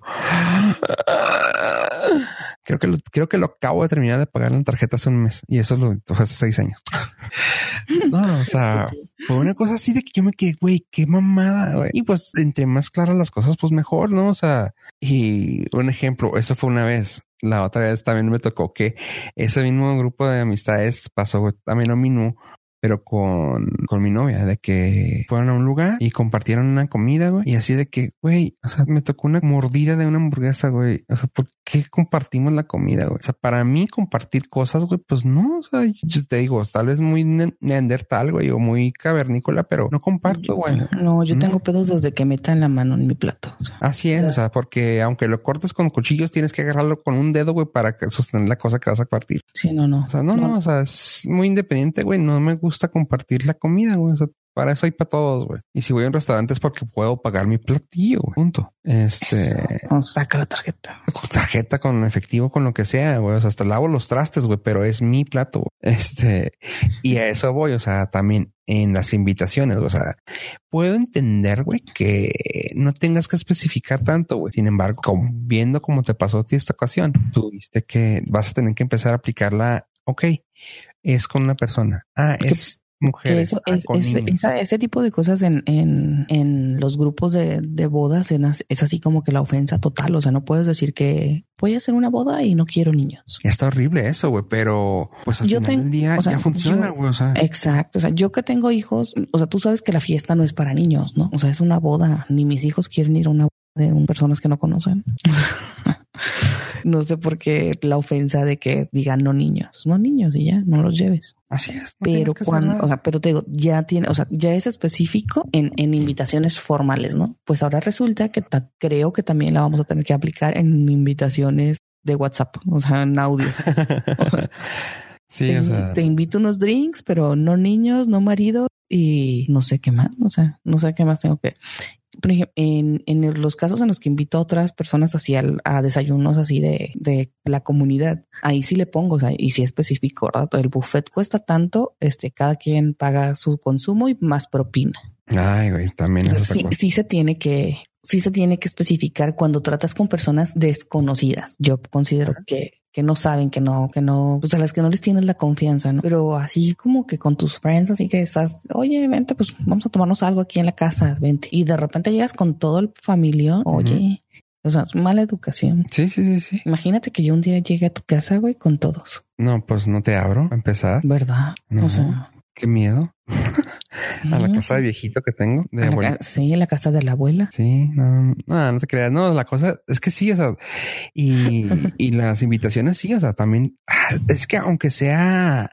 Creo que lo, creo que lo acabo de terminar de pagar en la tarjeta hace un mes y eso lo hace seis años. no, o sea, fue una cosa así de que yo me quedé, güey, qué mamada, güey. Y pues entre más claras las cosas, pues mejor, ¿no? O sea, y un ejemplo, eso fue una vez. La otra vez también me tocó que ese mismo grupo de amistades pasó también lo mismo, pero con, con mi novia, de que fueron a un lugar y compartieron una comida, güey. Y así de que, güey, o sea, me tocó una mordida de una hamburguesa, güey. O sea, ¿por qué compartimos la comida, güey? O sea, para mí compartir cosas, güey, pues no, o sea, yo te digo, tal vez muy neandertal, güey, o muy cavernícola, pero no comparto, güey. No, yo tengo pedos desde que metan la mano en mi plato. Así es, o sea, porque aunque lo cortes con cuchillos, tienes que agarrarlo con un dedo, güey, para sostener la cosa que vas a partir. Sí, no, no. O sea, no, no, o sea, es muy independiente, güey. No me gusta compartir la comida, güey. O sea, para eso hay para todos, güey. Y si voy a un restaurante es porque puedo pagar mi platillo, güey. Punto. Este. saca la tarjeta. Con tarjeta, con efectivo, con lo que sea, güey. O sea, hasta lavo los trastes, güey, pero es mi plato. Este. Y a eso voy. O sea, también en las invitaciones. O sea, puedo entender, güey, que no tengas que especificar tanto, güey. Sin embargo, viendo cómo te pasó a ti esta ocasión, tuviste que vas a tener que empezar a aplicarla. Ok, es con una persona. Ah, es mujeres. Ah, ese tipo de cosas en, en, en los grupos de, de bodas es así como que la ofensa total. O sea, no puedes decir que voy a hacer una boda y no quiero niños. Está horrible eso, güey, pero pues al final del día ya funciona, güey. O sea. Exacto. O sea, yo que tengo hijos, o sea, tú sabes que la fiesta no es para niños, ¿no? O sea, es una boda. Ni mis hijos quieren ir a una boda de un, personas que no conocen. no sé por qué la ofensa de que digan no niños, no niños y ya, no los lleves. Así es. pero cuando, o sea, pero te digo, ya tiene, o sea, ya es específico en, en invitaciones formales, ¿no? Pues ahora resulta que creo que también la vamos a tener que aplicar en invitaciones de WhatsApp, o sea, en audio. sí, te, o sea. Te invito unos drinks, pero no niños, no marido y no sé qué más, o sea, no sé qué más tengo que por ejemplo, en, en los casos en los que invito a otras personas así a, desayunos así de, de, la comunidad, ahí sí le pongo, o sea, y si específico, ¿verdad? El buffet cuesta tanto, este, cada quien paga su consumo y más propina. Ay, güey, también. sí, sí se tiene que, sí se tiene que especificar cuando tratas con personas desconocidas. Yo considero que que no saben, que no, que no, pues a las que no les tienes la confianza, ¿no? Pero así como que con tus friends, así que estás, oye, vente, pues vamos a tomarnos algo aquí en la casa, vente. Y de repente llegas con todo el familia, oye, O sea, es mala educación. Sí, sí, sí, sí. Imagínate que yo un día llegue a tu casa, güey, con todos. No, pues no te abro a empezar. ¿Verdad? No. O sea, qué miedo. a la casa de viejito que tengo. De abuela. sí, en la casa de la abuela. Sí, no, no, no te creas. No, la cosa es que sí, o sea, y, y las invitaciones sí, o sea, también ah, es que aunque sea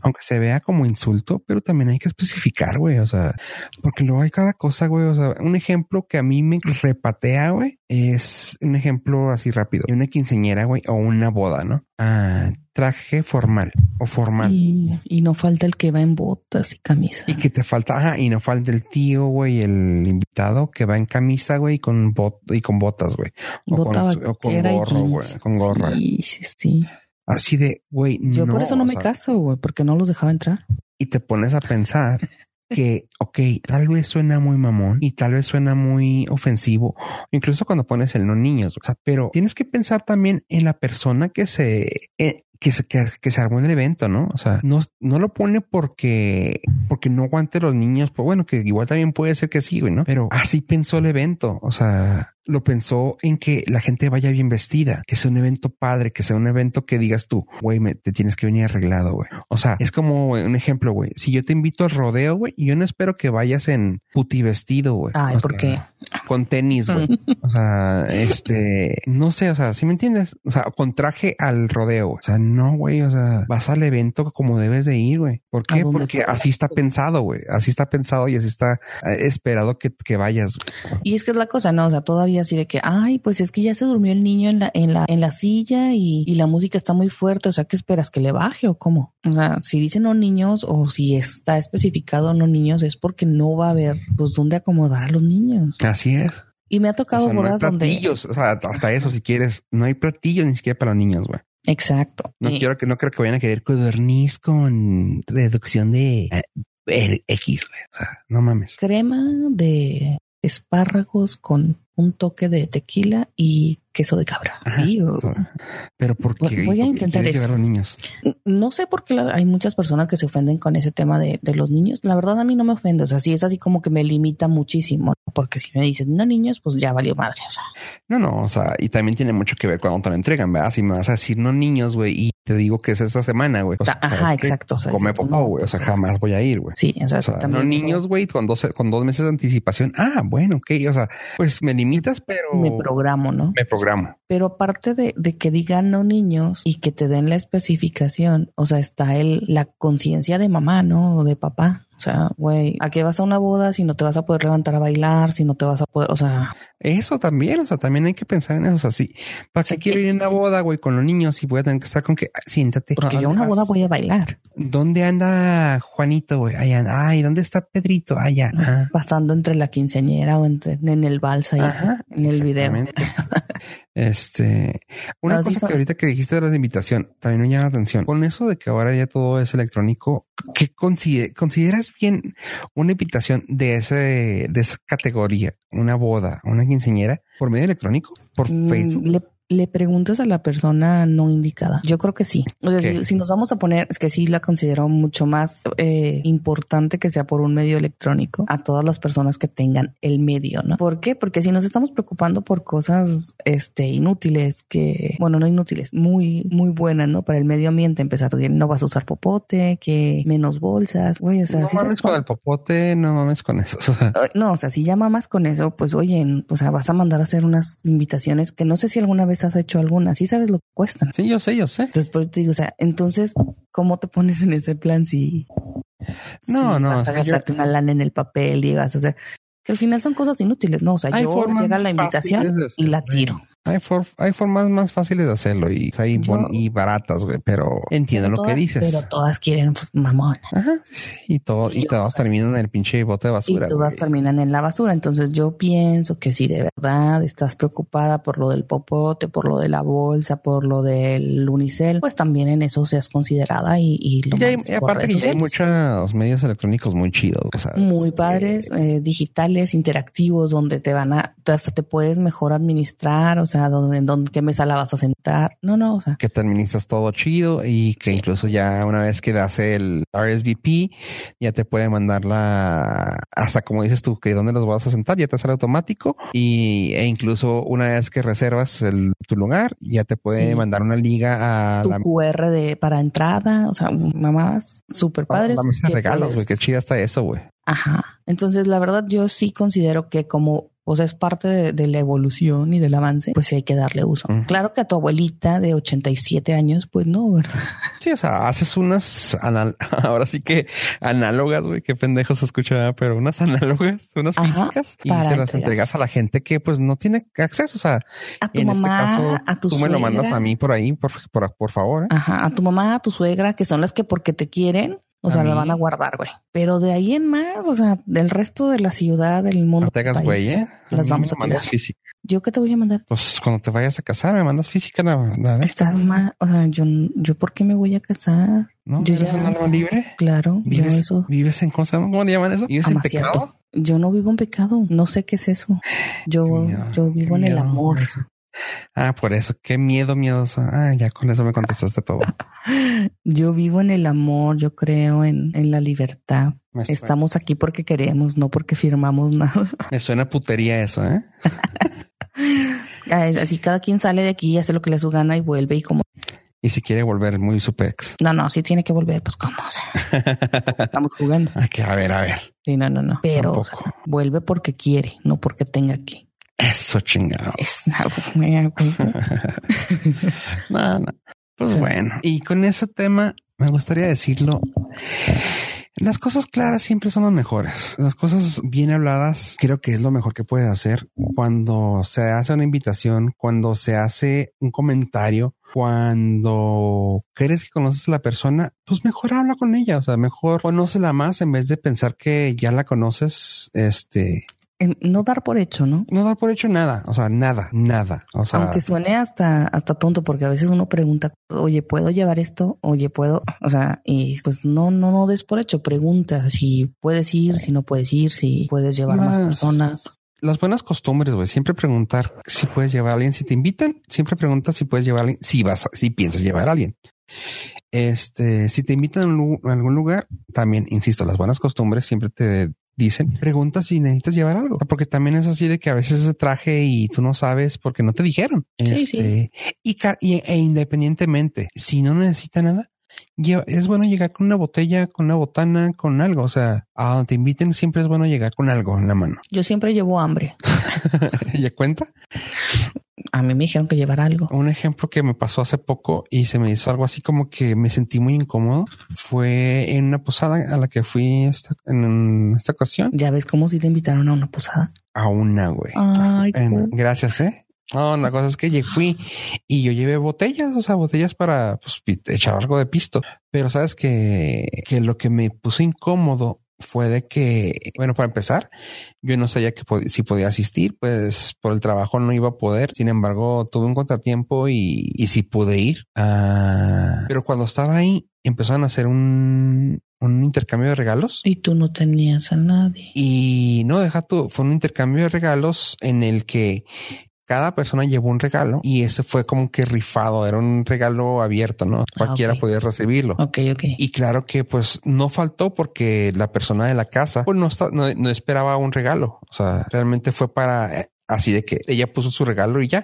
aunque se vea como insulto, pero también hay que especificar, güey, o sea, porque luego hay cada cosa, güey, o sea, un ejemplo que a mí me repatea, güey, es un ejemplo así rápido, una quinceñera, güey, o una boda, ¿no? Ah, traje formal o formal. Y, no falta el que va en botas y camisa. Y que te falta, ajá, y no falta el tío, güey, el invitado que va en camisa, güey, con bot y con botas, güey. O, con, o con gorro, güey, con gorra. Sí, sí, sí. Así de, güey, Yo por eso no me caso, güey, porque no los dejaba entrar. Y te pones a pensar que, ok, tal vez suena muy mamón y tal vez suena muy ofensivo, incluso cuando pones el no niños, o sea, pero tienes que pensar también en la persona que se, eh, que se, que, se armó en el evento, ¿no? O sea, no, no lo pone porque, porque no aguante los niños, pues bueno, que igual también puede ser que sí, güey, ¿no? Pero así pensó el evento. O sea, lo pensó en que la gente vaya bien vestida, que sea un evento padre, que sea un evento que digas tú, güey, te tienes que venir arreglado, güey. O sea, es como un ejemplo, güey. Si yo te invito al rodeo, güey, yo no espero que vayas en puti vestido, güey. Ay, ¿por qué? Con tenis, güey. o sea, este, no sé, o sea, si me entiendes? O sea, con traje al rodeo. O sea, no, güey, o sea, vas al evento como debes de ir, güey. ¿Por qué? Porque así está pensado, güey. Así está pensado y así está eh, esperado que, que vayas. Y es que es la cosa, ¿no? O sea, todavía así de que, ay, pues es que ya se durmió el niño en la, en la, en la silla y, y la música está muy fuerte. O sea, ¿qué esperas? ¿Que le baje o cómo? O sea, si dicen no niños o si está especificado no niños es porque no va a haber pues dónde acomodar a los niños. Así es. Y me ha tocado o bodas no platillos, donde. O sea, hasta eso, si quieres, no hay platillos ni siquiera para los niños, güey. Exacto. No quiero que, no creo que vayan a querer codorniz con reducción de eh, X, güey. O sea, no mames. Crema de espárragos con un toque de tequila y queso de cabra. pero porque voy a intentar eso. los niños. No sé por qué hay muchas personas que se ofenden con ese tema de, de, los niños. La verdad a mí no me ofende. O sea, sí es así como que me limita muchísimo. Porque si me dicen no niños, pues ya valió madre. O sea. No, no, o sea, y también tiene mucho que ver cuando te lo entregan, ¿verdad? Si me vas a decir no niños, güey, y te digo que es esta semana, güey. Ajá, exacto. O sea, come poco, güey. o sea, jamás voy a ir, güey. Sí, exacto. O sea, no niños, güey, con dos, con dos meses de anticipación. Ah, bueno, ok. O sea, pues me limitas, pero me programo, ¿no? Me programo. Pero aparte de, de que digan no niños y que te den la especificación, o sea, está el, la conciencia de mamá, ¿no? O de papá. O sea, güey, ¿a qué vas a una boda si no te vas a poder levantar a bailar, si no te vas a poder, o sea... Eso también, o sea, también hay que pensar en eso, o sea, sí. ¿Para qué quiero ir a una boda, güey, con los niños y voy a tener que estar con que, siéntate. Porque yo a una boda voy a bailar. ¿Dónde anda Juanito, güey? Allá, ay, ¿dónde está Pedrito? Allá. Ah. Pasando entre la quinceañera o entre, en el balsa y en el video. Este, una cosa que ahorita que dijiste de la invitación también me llama la atención. Con eso de que ahora ya todo es electrónico, ¿qué consideras bien una invitación de ese, de esa categoría? Una boda, una quinceñera por medio electrónico, por mm, Facebook le preguntas a la persona no indicada. Yo creo que sí. O sea, si, nos vamos a poner, es que sí la considero mucho más eh, importante que sea por un medio electrónico a todas las personas que tengan el medio, ¿no? ¿Por qué? Porque si nos estamos preocupando por cosas este, inútiles, que, bueno, no inútiles, muy, muy buenas, ¿no? Para el medio ambiente, empezar no vas a usar popote, que menos bolsas, güey, o sea, no mames con el popote, no mames con eso. no, o sea, si ya mamas con eso, pues oye, o sea, vas a mandar a hacer unas invitaciones que no sé si alguna vez has hecho alguna, sí sabes lo que cuestan. Sí, yo sé, yo sé. Entonces, por eso te digo, o sea, entonces, ¿cómo te pones en ese plan si... No, no. Vas a gastarte una lana en el papel y vas a hacer... Que al final son cosas inútiles, ¿no? O sea, yo llega la invitación y la tiro. Hay, hay formas más fáciles de hacerlo y, hay y baratas, güey, pero entiendo lo que dices. Pero todas quieren mamón. Ajá, y todo, y, todas terminan en el pinche bote de basura. Y todas terminan en la basura. Entonces yo pienso que si de verdad estás preocupada por lo del popote, por lo de la bolsa, por lo del unicel, pues también en eso seas considerada y, lo y, aparte hay muchos medios electrónicos muy chidos, o sea, muy padres, eh, digitales, interactivos, donde te van a, hasta te puedes mejor administrar, o sea, dónde, en dónde, qué mesa la vas a sentar. No, no, o sea. Que te administras todo chido y que incluso ya una vez que das el RSVP, ya te puede mandar la, hasta como dices tú, que dónde los vas a sentar, ya te sale automático y, e incluso una vez que reservas el, tu lugar, ya te puede mandar una liga a tu QR de, para entrada, o sea, mamadas súper padres. Vamos a regalos, güey, qué chida está eso, güey. Ajá. Entonces, la verdad, yo sí considero que como o sea, es parte de, la evolución y del avance, pues sí hay que darle uso. Claro que a tu abuelita de 87 años, pues no, ¿verdad? Sí, o sea, haces unas, ahora sí que análogas, güey, qué pendejo se escucha, pero unas análogas, unas físicas y se las entregas a la gente que pues no tiene acceso. O sea, a tu en este mamá, este caso, a tu tú me lo mandas a mí por ahí, por, por, por favor. ¿eh? Ajá, a tu mamá, a tu suegra, que son las que porque te quieren, o sea, la van a guardar, güey. Pero de ahí en más, o sea, del resto de la ciudad, del mundo. No te hagas güey, ¿eh? Las vamos a mandar física. ¿Yo qué te voy a mandar? Pues cuando te vayas a casar, me mandas física. Nada, Estás mal. O sea, yo, yo, ¿por qué me voy a casar? ¿No? ¿Yo ¿Eres un alma libre? Claro. ¿Vives, eso. ¿Vives en cómo, ¿Cómo le llaman eso? ¿Vives en pecado? Yo no vivo en pecado. No sé qué es eso. Yo, yo vivo en el amor. Ah, por eso. Qué miedo, miedoso. Ah, ya con eso me contestaste todo. yo vivo en el amor, yo creo en, en la libertad. Estamos aquí porque queremos, no porque firmamos nada. Me suena putería eso, ¿eh? Así cada quien sale de aquí y hace lo que le su gana y vuelve y como. Y si quiere volver muy supex. No, no, si tiene que volver, pues cómo, o sea, estamos jugando. Hay que, a ver, a ver. Sí, no, no, no. Pero vuelve porque quiere, no porque tenga que. Eso chingado. no, no. Pues bueno, y con ese tema me gustaría decirlo. Las cosas claras siempre son las mejores. Las cosas bien habladas creo que es lo mejor que puedes hacer cuando se hace una invitación, cuando se hace un comentario, cuando crees que conoces a la persona, pues mejor habla con ella. O sea, mejor conócela más en vez de pensar que ya la conoces, este, no dar por hecho, ¿no? No dar por hecho nada, o sea, nada, nada. O sea, aunque suene hasta, hasta tonto, porque a veces uno pregunta, oye, ¿puedo llevar esto? Oye, ¿puedo? O sea, y pues no, no, no des por hecho, pregunta si puedes ir, si no puedes ir, si puedes llevar más, personas. las buenas costumbres, güey. Siempre preguntar si puedes llevar a alguien. Si te invitan, siempre pregunta si puedes llevar a alguien. Si vas, si piensas llevar a alguien. Este, si te invitan a algún lugar, también, insisto, las buenas costumbres siempre te dicen, pregunta si necesitas llevar algo, porque también es así de que a veces ese traje y tú no sabes porque no te dijeron. Sí, este, Y, e independientemente, si no necesita nada, es bueno llegar con una botella, con una botana, con algo. O sea, a donde te inviten siempre es bueno llegar con algo en la mano. Yo siempre llevo hambre. ¿Ya cuenta? A mí me dijeron que llevar algo. Un ejemplo que me pasó hace poco y se me hizo algo así como que me sentí muy incómodo fue en una posada a la que fui esta, en esta ocasión. Ya ves cómo si te invitaron a una posada. A una, güey. Ay, gracias, eh. No, la cosa es que fui y yo llevé botellas, o sea, botellas para pues, echar algo de pisto. Pero sabes que, que lo que me puso incómodo fue de que, bueno, para empezar, yo no sabía que si podía asistir, pues por el trabajo no iba a poder. Sin embargo, tuve un contratiempo y, y sí pude ir. Ah, pero cuando estaba ahí, empezaron a hacer un, un intercambio de regalos. Y tú no tenías a nadie. Y no, deja tú, fue un intercambio de regalos en el que cada persona llevó un regalo y ese fue como que rifado, era un regalo abierto, ¿no? Ah, Cualquiera podía recibirlo. Ok, ok. Y claro que pues no faltó porque la persona de la casa pues no, no, no esperaba un regalo. O sea, realmente fue para eh, así de que ella puso su regalo y ya.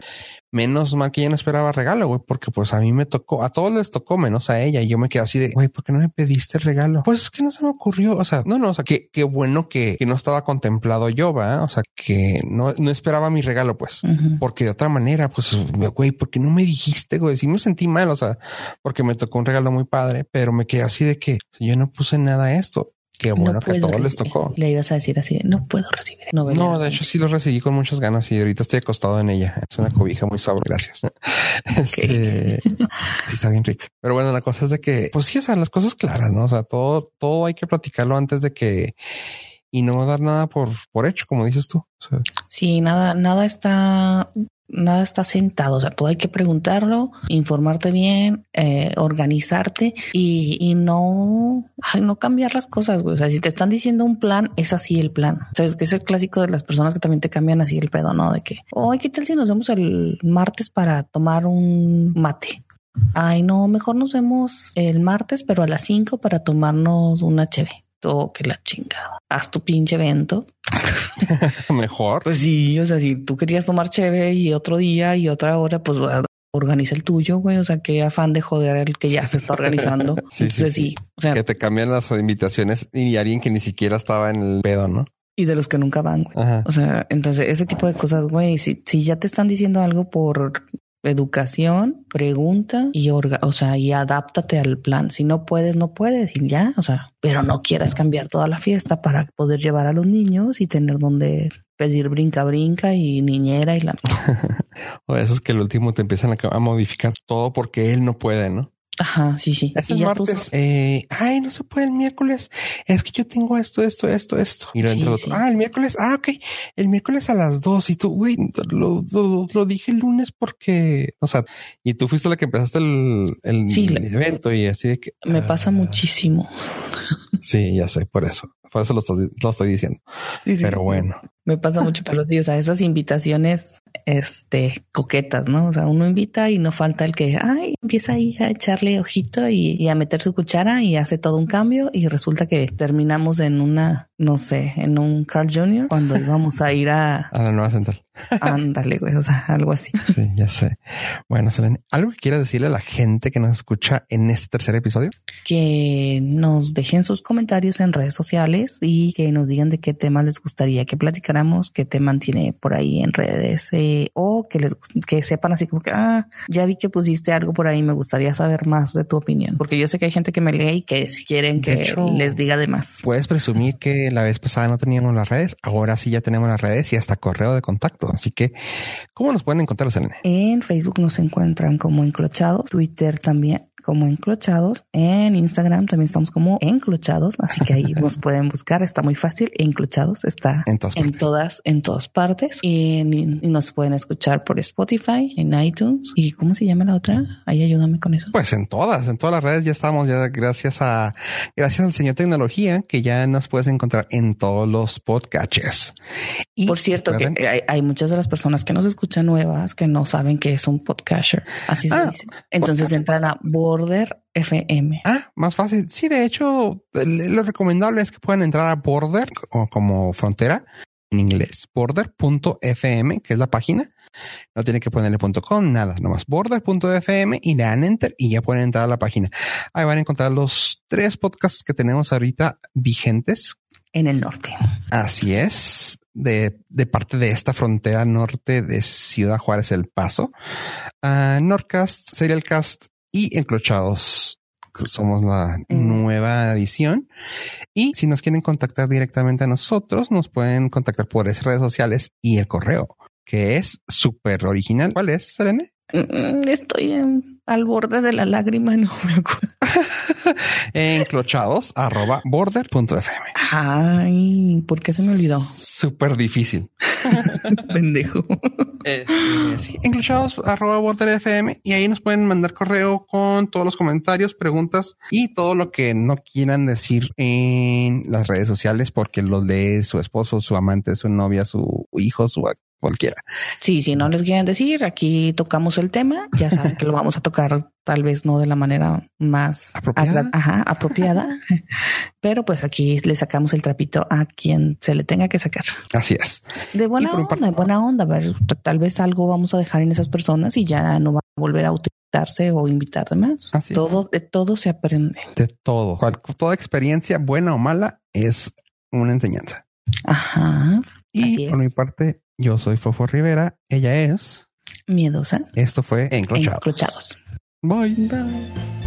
Menos mal que ella no esperaba regalo, güey, porque pues a mí me tocó, a todos les tocó, menos a ella. Y yo me quedé así de, güey, ¿por qué no me pediste el regalo? Pues es que no se me ocurrió. O sea, no, no, o sea, que qué bueno que, que, no estaba contemplado yo, va. O sea, que no, no esperaba mi regalo, pues, porque de otra manera, pues, güey, ¿por qué no me dijiste, güey? Sí me sentí mal, o sea, porque me tocó un regalo muy padre, pero me quedé así de que yo no puse nada a esto. Qué bueno que a todos les tocó. Le ibas a decir así, no puedo recibir. No, de hecho sí lo recibí con muchas ganas y ahorita estoy acostado en ella. Es una cobija muy sabrosa. Gracias. Este, sí está bien rica. Pero bueno, la cosa es de que, pues sí, o sea, las cosas claras, ¿no? O sea, todo, todo hay que platicarlo antes de que y no dar nada por, por hecho, como dices tú. sí, nada, nada está nada está sentado, o sea, todo hay que preguntarlo, informarte bien, eh, organizarte y, y no, no cambiar las cosas, güey. O sea, si te están diciendo un plan, es así el plan. O sea, es que es el clásico de las personas que también te cambian así el pedo, ¿no? De que, oh, ¿qué tal si nos vemos el martes para tomar un mate? Ay, no, mejor nos vemos el martes, pero a las 5 para tomarnos una cheve que la chingada. Haz tu pinche evento. Mejor. Pues sí, o sea, si tú querías tomar cheve y otro día y otra hora, pues organiza el tuyo, güey. O sea, qué afán de joder el que ya se está organizando. sí, Entonces, sí, O sea, que te cambian las invitaciones y alguien que ni siquiera estaba en el pedo, ¿no? Y de los que nunca van, güey. O sea, entonces ese tipo de cosas, güey, si, si ya te están diciendo algo por educación, pregunta y orga, o sea, y adáptate al plan. Si no puedes, no puedes y ya, o sea, pero no quieras cambiar toda la fiesta para poder llevar a los niños y tener donde pedir brinca brinca y niñera y la o eso es que el último te empiezan a, a modificar todo porque él no puede, ¿no? Ajá, sí, sí. Es el martes. Eh, ay, no se puede el miércoles. Es que yo tengo esto, esto, esto, esto. Y lo sí, Ah, el miércoles. Ah, ok. El miércoles a las dos. Y tú, güey, lo, lo, dije el lunes porque, o sea, y tú fuiste la que empezaste el, el, evento y así de que. Me pasa ah. muchísimo. Sí, ya sé, por eso. Por eso lo, lo estoy diciendo. Pero bueno. Me pasa mucho, pero sí, o sea, esas invitaciones este, coquetas, ¿no? O sea, uno invita y no falta el que, ay, empieza ahí a echarle ojito y, a meter su cuchara y hace todo un cambio y resulta que terminamos en una, no sé, en un Carl Jr. cuando íbamos a ir a... A la nueva central. Ándale, güey, o sea, algo así. Sí, ya sé. Bueno, Selene, ¿algo que quieras decirle a la gente que nos escucha en este tercer episodio? Que nos dejen sus comentarios en redes sociales y que nos digan de qué tema les gustaría que platicáramos, qué tema tiene por ahí en redes eh, o que les que sepan así como que, ah, ya vi que pusiste algo por ahí, me gustaría saber más de tu opinión, porque yo sé que hay gente que me lee y que si quieren que les diga de más. Puedes presumir que la vez pasada no teníamos las redes, ahora sí ya tenemos las redes y hasta correo de contacto. Así que, ¿cómo nos pueden encontrar, Selene? En Facebook nos encuentran como Enclochados, Twitter también como Enclochados. En Instagram también estamos como Enclochados, así que ahí nos pueden buscar. Está muy fácil. Enclochados está En todas en todas, en todas partes. Y, y nos pueden escuchar por Spotify, en iTunes. ¿Y cómo se llama la otra? Ahí ayúdame con eso. Pues en todas, en todas las redes ya estamos, ya gracias a, gracias al señor tecnología, que ya nos puedes encontrar en todos los podcatchers. Y Por cierto, recuerden- que hay, hay muchas de las personas que nos escuchan nuevas que no saben que es un podcaster. Así se Ah, dice. Entonces entran a Border FM. Ah, más fácil. Sí, de hecho, lo recomendable es que puedan entrar a Border o como frontera en inglés, border.fm, que es la página. No tiene que ponerle .com, nada, nomás border.fm y le dan enter y ya pueden entrar a la página. Ahí van a encontrar los tres podcasts que tenemos ahorita vigentes. En el norte. Así es, de, de parte de esta frontera norte de Ciudad Juárez, El Paso. Ah, Nordcast, Serialcast y Encrochados. Somos la Mm. nueva edición. Y si nos quieren contactar directamente a nosotros, nos pueden contactar por esas redes sociales y el correo, que es súper original. ¿Cuál es, Serene? Mm, Estoy en- al borde de la lágrima, no me acuerdo. Encrochados arroba border.fm. Ay, ¿por qué se me olvidó? Súper difícil. Pendejo. Sí, encrochados arroba border FM y ahí nos pueden mandar correo con todos los comentarios, preguntas y todo lo que no quieran decir en las redes sociales porque los lee su esposo, su amante, su novia, su hijo, su cualquiera. Sí, si no les quieren decir, aquí tocamos el tema. Ya saben que lo vamos a tocar tal vez no de la manera más Apropiada. ajá, apropiada, pero pues aquí le sacamos el trapito a quien se le tenga que sacar. Así es. De buena onda, de buena onda. A ver, tal vez algo vamos a dejar en esas personas y ya no va a volver a utilizarse o invitar de más. Así es. todo, de todo se aprende. De todo. Cual- toda experiencia, buena o mala, es una enseñanza. Ajá. Y por mi parte, yo soy Fofo Rivera. Ella es. Miedosa. Esto fue Encrochados. Encrochados. Bye. Bye.